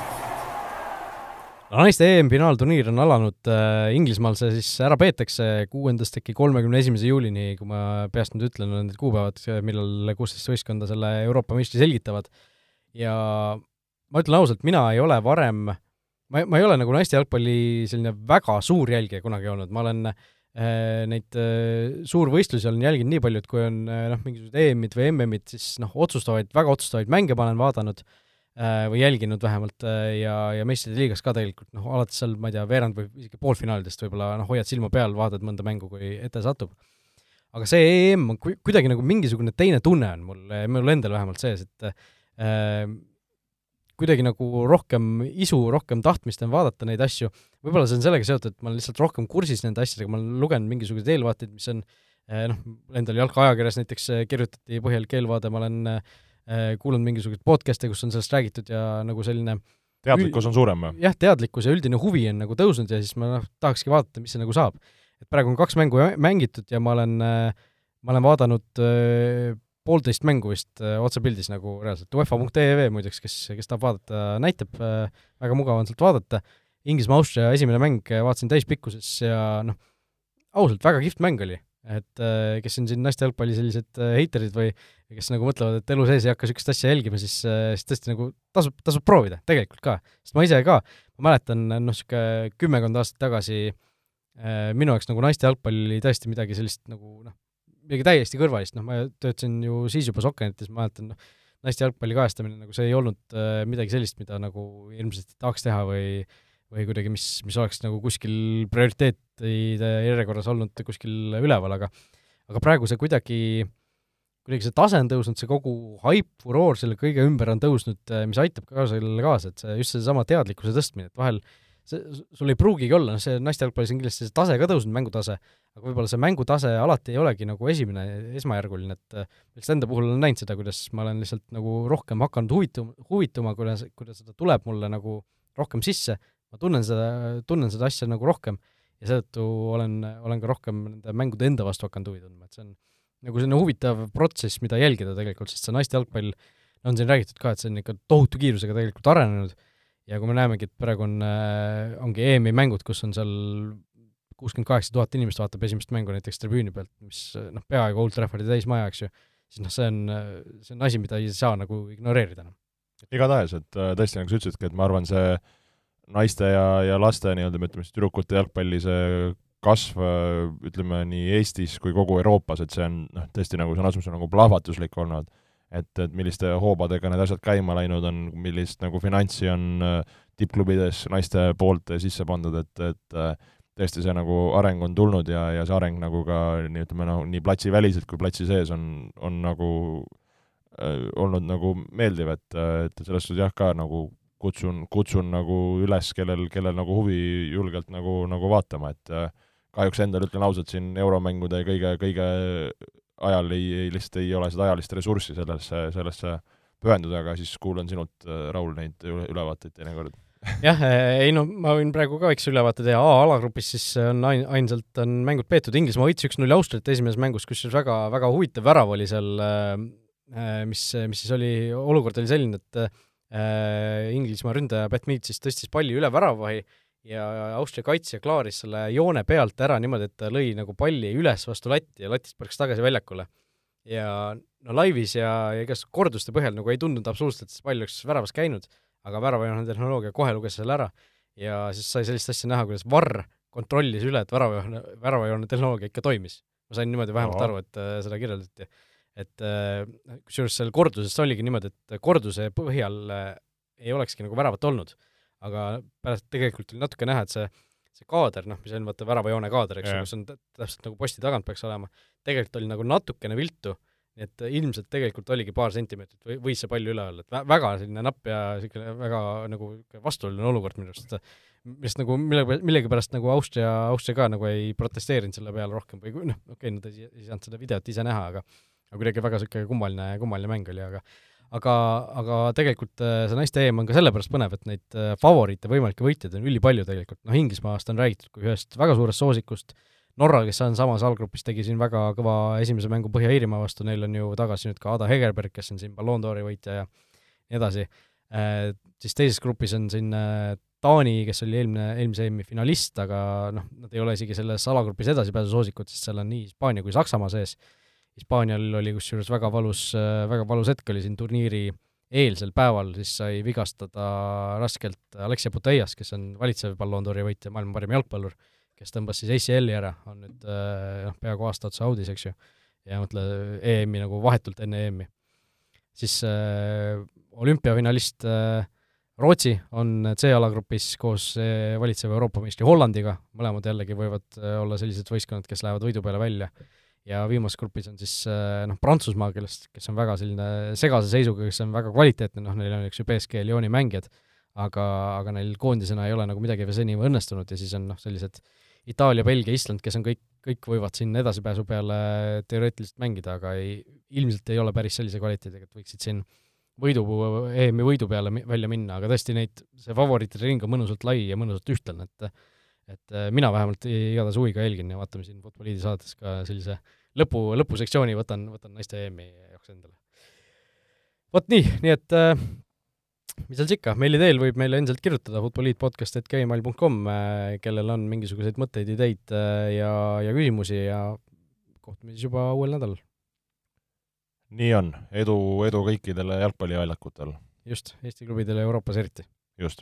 naiste EM-finaalturniir on alanud äh,, Inglismaal see siis ära peetakse kuuendast äkki kolmekümne esimese juulini, kui ma peast nüüd ütlen, on need kuupäevad, millal kuusteist võistkonda selle Euroopa meistri selgitavad. ja ma ütlen ausalt, mina ei ole varem, ma, ma ei ole nagu naiste jalgpalli selline väga suur jälgija kunagi olnud, ma olen äh, neid äh, suurvõistlusi olen jälginud nii palju, et kui on äh, noh, mingisugused EM-id või MM-id, siis noh, otsustavaid, väga otsustavaid mänge ma olen vaadanud äh, või jälginud vähemalt äh, ja, ja meistrite liigas ka tegelikult noh, alates seal ma ei tea, veerand või isegi poolfinaalidest võib-olla noh, hoiad silma peal, vaatad mõnda mängu, kui ette satub. aga see EM on ku- kuidagi nagu mingisugune teine tunne on mul, mul endal vähemalt sees, et äh, kuidagi nagu rohkem isu, rohkem tahtmist on vaadata neid asju, võib-olla see on sellega seotud, et ma olen lihtsalt rohkem kursis nende asjadega, ma olen lugenud mingisuguseid eelvaateid, mis on eh, noh, endal jalkaajakirjas näiteks eh, kirjutati põhjalik eelvaade, ma olen eh, kuulanud mingisuguseid podcast'e, kus on sellest räägitud ja nagu selline teadlikkus on suurem või? jah, teadlikkus ja üldine huvi on nagu tõusnud ja siis ma noh, tahakski vaadata, mis see nagu saab. et praegu on kaks mängu mängitud ja ma olen, ma olen vaadanud äh, poolteist mängu vist äh, otsepildis nagu reaalselt, UEFA.ee muideks, kes, kes tahab vaadata, näitab äh,, väga mugav on sealt vaadata, Inglismaa-Austria esimene mäng äh, vaatasin täispikkuses ja noh, ausalt väga kihvt mäng oli, et äh, kes on siin naiste jalgpalli sellised äh, heiterid või kes nagu mõtlevad, et elu sees ei hakka niisugust asja jälgima, siis, siis tõesti nagu tasub, tasub proovida, tegelikult ka. sest ma ise ka, ma mäletan, noh, niisugune kümmekond aastat tagasi minu jaoks nagu naiste jalgpall oli tõesti midagi sellist nagu noh, midagi täiesti kõrvalist, noh, ma töötasin ju siis juba Sokkenites, ma mäletan, noh, naiste jalgpalli kajastamine, nagu see ei olnud äh, midagi sellist, mida nagu ilmselt tahaks teha või või kuidagi, mis, mis oleks nagu kuskil prioriteetide järjekorras olnud kuskil üleval, aga aga praegu see kuidagi, kuidagi see tase on tõusnud, see kogu haip, furoor selle kõige ümber on tõusnud, äh, mis aitab ka sellele kaasa, et see, just seesama teadlikkuse tõstmine, et vahel see, sul ei pruugigi olla, noh see naiste jalgpallis on kindlasti see tase ka tõusnud, mängutase, aga võib-olla see mängutase alati ei olegi nagu esimene, esmajärguline, et äh, lihtsalt enda puhul olen näinud seda, kuidas ma olen lihtsalt nagu rohkem hakanud huvituma, huvituma, kuidas, kuidas seda tuleb mulle nagu rohkem sisse, ma tunnen seda, tunnen seda asja nagu rohkem ja seetõttu olen, olen ka rohkem nende mängude enda vastu hakanud huvi tundma, et see on nagu selline huvitav protsess, mida jälgida tegelikult, sest see naiste jalgpall, on siin räägitud ka, et see on ikka tohutu kiirusega tegelikult arenenud ja kui me näemegi, et praegu on äh,, ongi EM-i mängud, kus on seal kuuskümmend kaheksa tuhat inimest vaatab esimest mängu näiteks tribüüni pealt, mis noh, peaaegu Old Traffordi täismaja, eks ju, siis noh, see on, see on asi, mida ei saa nagu ignoreerida enam. igatahes, et äh, tõesti, nagu sa ütlesidki, et ma arvan, see naiste ja, ja laste nii-öelda, ütleme siis tüdrukute jalgpalli see kasv, äh, ütleme nii Eestis kui kogu Euroopas, et see on noh, tõesti nagu sõna otseses nagu plahvatuslik olnud. Et, et milliste hoobadega need asjad käima läinud on, millist nagu finantsi on äh, tippklubides naiste poolt sisse pandud, et, et äh, tõesti see nagu areng on tulnud ja, ja see areng nagu ka nii ütleme, noh, nii platsiväliselt kui platsi sees on, on nagu äh, olnud nagu meeldiv, et, et selles suhtes jah, ka nagu kutsun, kutsun nagu üles, kellel, kellel nagu huvi julgelt nagu, nagu vaatama, et äh, kahjuks endal ütlen ausalt, siin euromängude kõige, kõige ajal ei, ei, lihtsalt ei ole seda ajalist ressurssi sellesse, sellesse pühenduda, aga siis kuulan sinult, äh, Raul, neid ülevaateid teinekord. jah, äh, ei no ma võin praegu ka väikse ülevaate teha, A-alagrupis siis on ain-, ainsalt on mängud peetud, Inglismaa võitis üks-null Austriat esimeses mängus, kusjuures väga, väga huvitav värav oli seal, äh, mis, mis siis oli, olukord oli selline, et Inglismaa ründaja Beth Mead siis tõstis palli üle väravahi ja Austria kaitsja klaaris selle joone pealt ära niimoodi, et ta lõi nagu palli üles vastu latti ja latist põrkas tagasi väljakule. ja no laivis ja, ja igas korduste põhjal nagu ei tundunud absoluutselt, et see pall oleks väravas käinud, aga väravajoone tehnoloogia kohe luges selle ära ja siis sai sellist asja näha, kuidas Varr kontrollis üle, et väravajoone, väravajoone tehnoloogia ikka toimis. ma sain niimoodi vähemalt aru, et äh, seda kirjeldati. et äh, kusjuures seal korduses oligi niimoodi, et korduse põhjal äh, ei olekski nagu väravat olnud aga pärast tegelikult oli natuke näha, et see, see kaader, noh, mis on vaata väravajoone kaader, eks ju, kus on täpselt nagu posti tagant peaks olema, tegelikult oli nagu natukene viltu, nii et ilmselt tegelikult oligi paar sentimeetrit või võis see pall üle olla, et vä-, väga selline napp ja niisugune väga nagu vastuoluline olukord minu arust, millest nagu mille, millegipärast nagu Austria, Austria ka nagu ei protesteerinud selle peale rohkem või noh, okei okay,, nad ei, ei saanud seda videot ise näha, aga aga kuidagi väga niisugune kummaline, kummaline mäng oli, aga aga, aga tegelikult äh, see naiste EM on ka sellepärast põnev, et neid äh, favoriite, võimalikke võitjaid on ülipalju tegelikult, noh Inglismaast on räägitud kui ühest väga suurest soosikust, Norra, kes on samas allgrupis, tegi siin väga kõva esimese mängu Põhja-Iirimaa vastu, neil on ju tagasi nüüd ka Ada Hegerberg, kes on siin Ballon d'Ori võitja ja nii edasi. Eh,, siis teises grupis on siin Taani, kes oli eelmine, eelmise EM-i finalist, aga noh, nad ei ole isegi selles alagrupis edasipääsu soosikud, sest seal on nii Hispaania kui Saksamaa sees Hispaanial oli kusjuures väga valus, väga valus hetk oli siin turniiri eelsel päeval, siis sai vigastada raskelt Alexia Putellas, kes on valitsev Ballon d'Ori võitja, maailma parim jalgpallur, kes tõmbas siis ACL-i ära, on nüüd noh, peaaegu aasta otsa audis, eks ju, ja mõtle, EM-i nagu vahetult enne EM-i. siis äh, olümpiafinalist äh, Rootsi on C-alagrupis koos äh, valitseva Euroopa meistri Hollandiga, mõlemad jällegi võivad äh, olla sellised võistkonnad, kes lähevad võidu peale välja ja viimases grupis on siis äh, noh, Prantsusmaa, kellest, kes on väga selline segase seisuga, kes on väga kvaliteetne, noh, neil on üks ju BSG Lyoni mängijad, aga, aga neil koondisena ei ole nagu midagi veel seni õnnestunud ja siis on noh, sellised Itaalia, Belgia, Island, kes on kõik, kõik võivad siin edasipääsu peale teoreetiliselt mängida, aga ei, ilmselt ei ole päris sellise kvaliteediga, et võiksid siin võidu, EM-i võidu peale välja minna, aga tõesti neid, see favoriitide ring on mõnusalt lai ja mõnusalt ühtlane, et et äh, mina vähemalt igatahes huviga jälgin ja vaatame siin Futboliidi saates ka sellise lõpu, lõpusektsiooni võtan, võtan naiste EM-i jaoks endale. vot nii, nii et äh, mis seal siis ikka, meili teel võib meile endiselt kirjutada futboliitpodcast.gmail.com, äh, kellel on mingisuguseid mõtteid, ideid ja, ja küsimusi ja kohtume siis juba uuel nädalal. nii on, edu, edu kõikidele jalgpalliväljakutel. just, Eesti klubidele Euroopas eriti. just.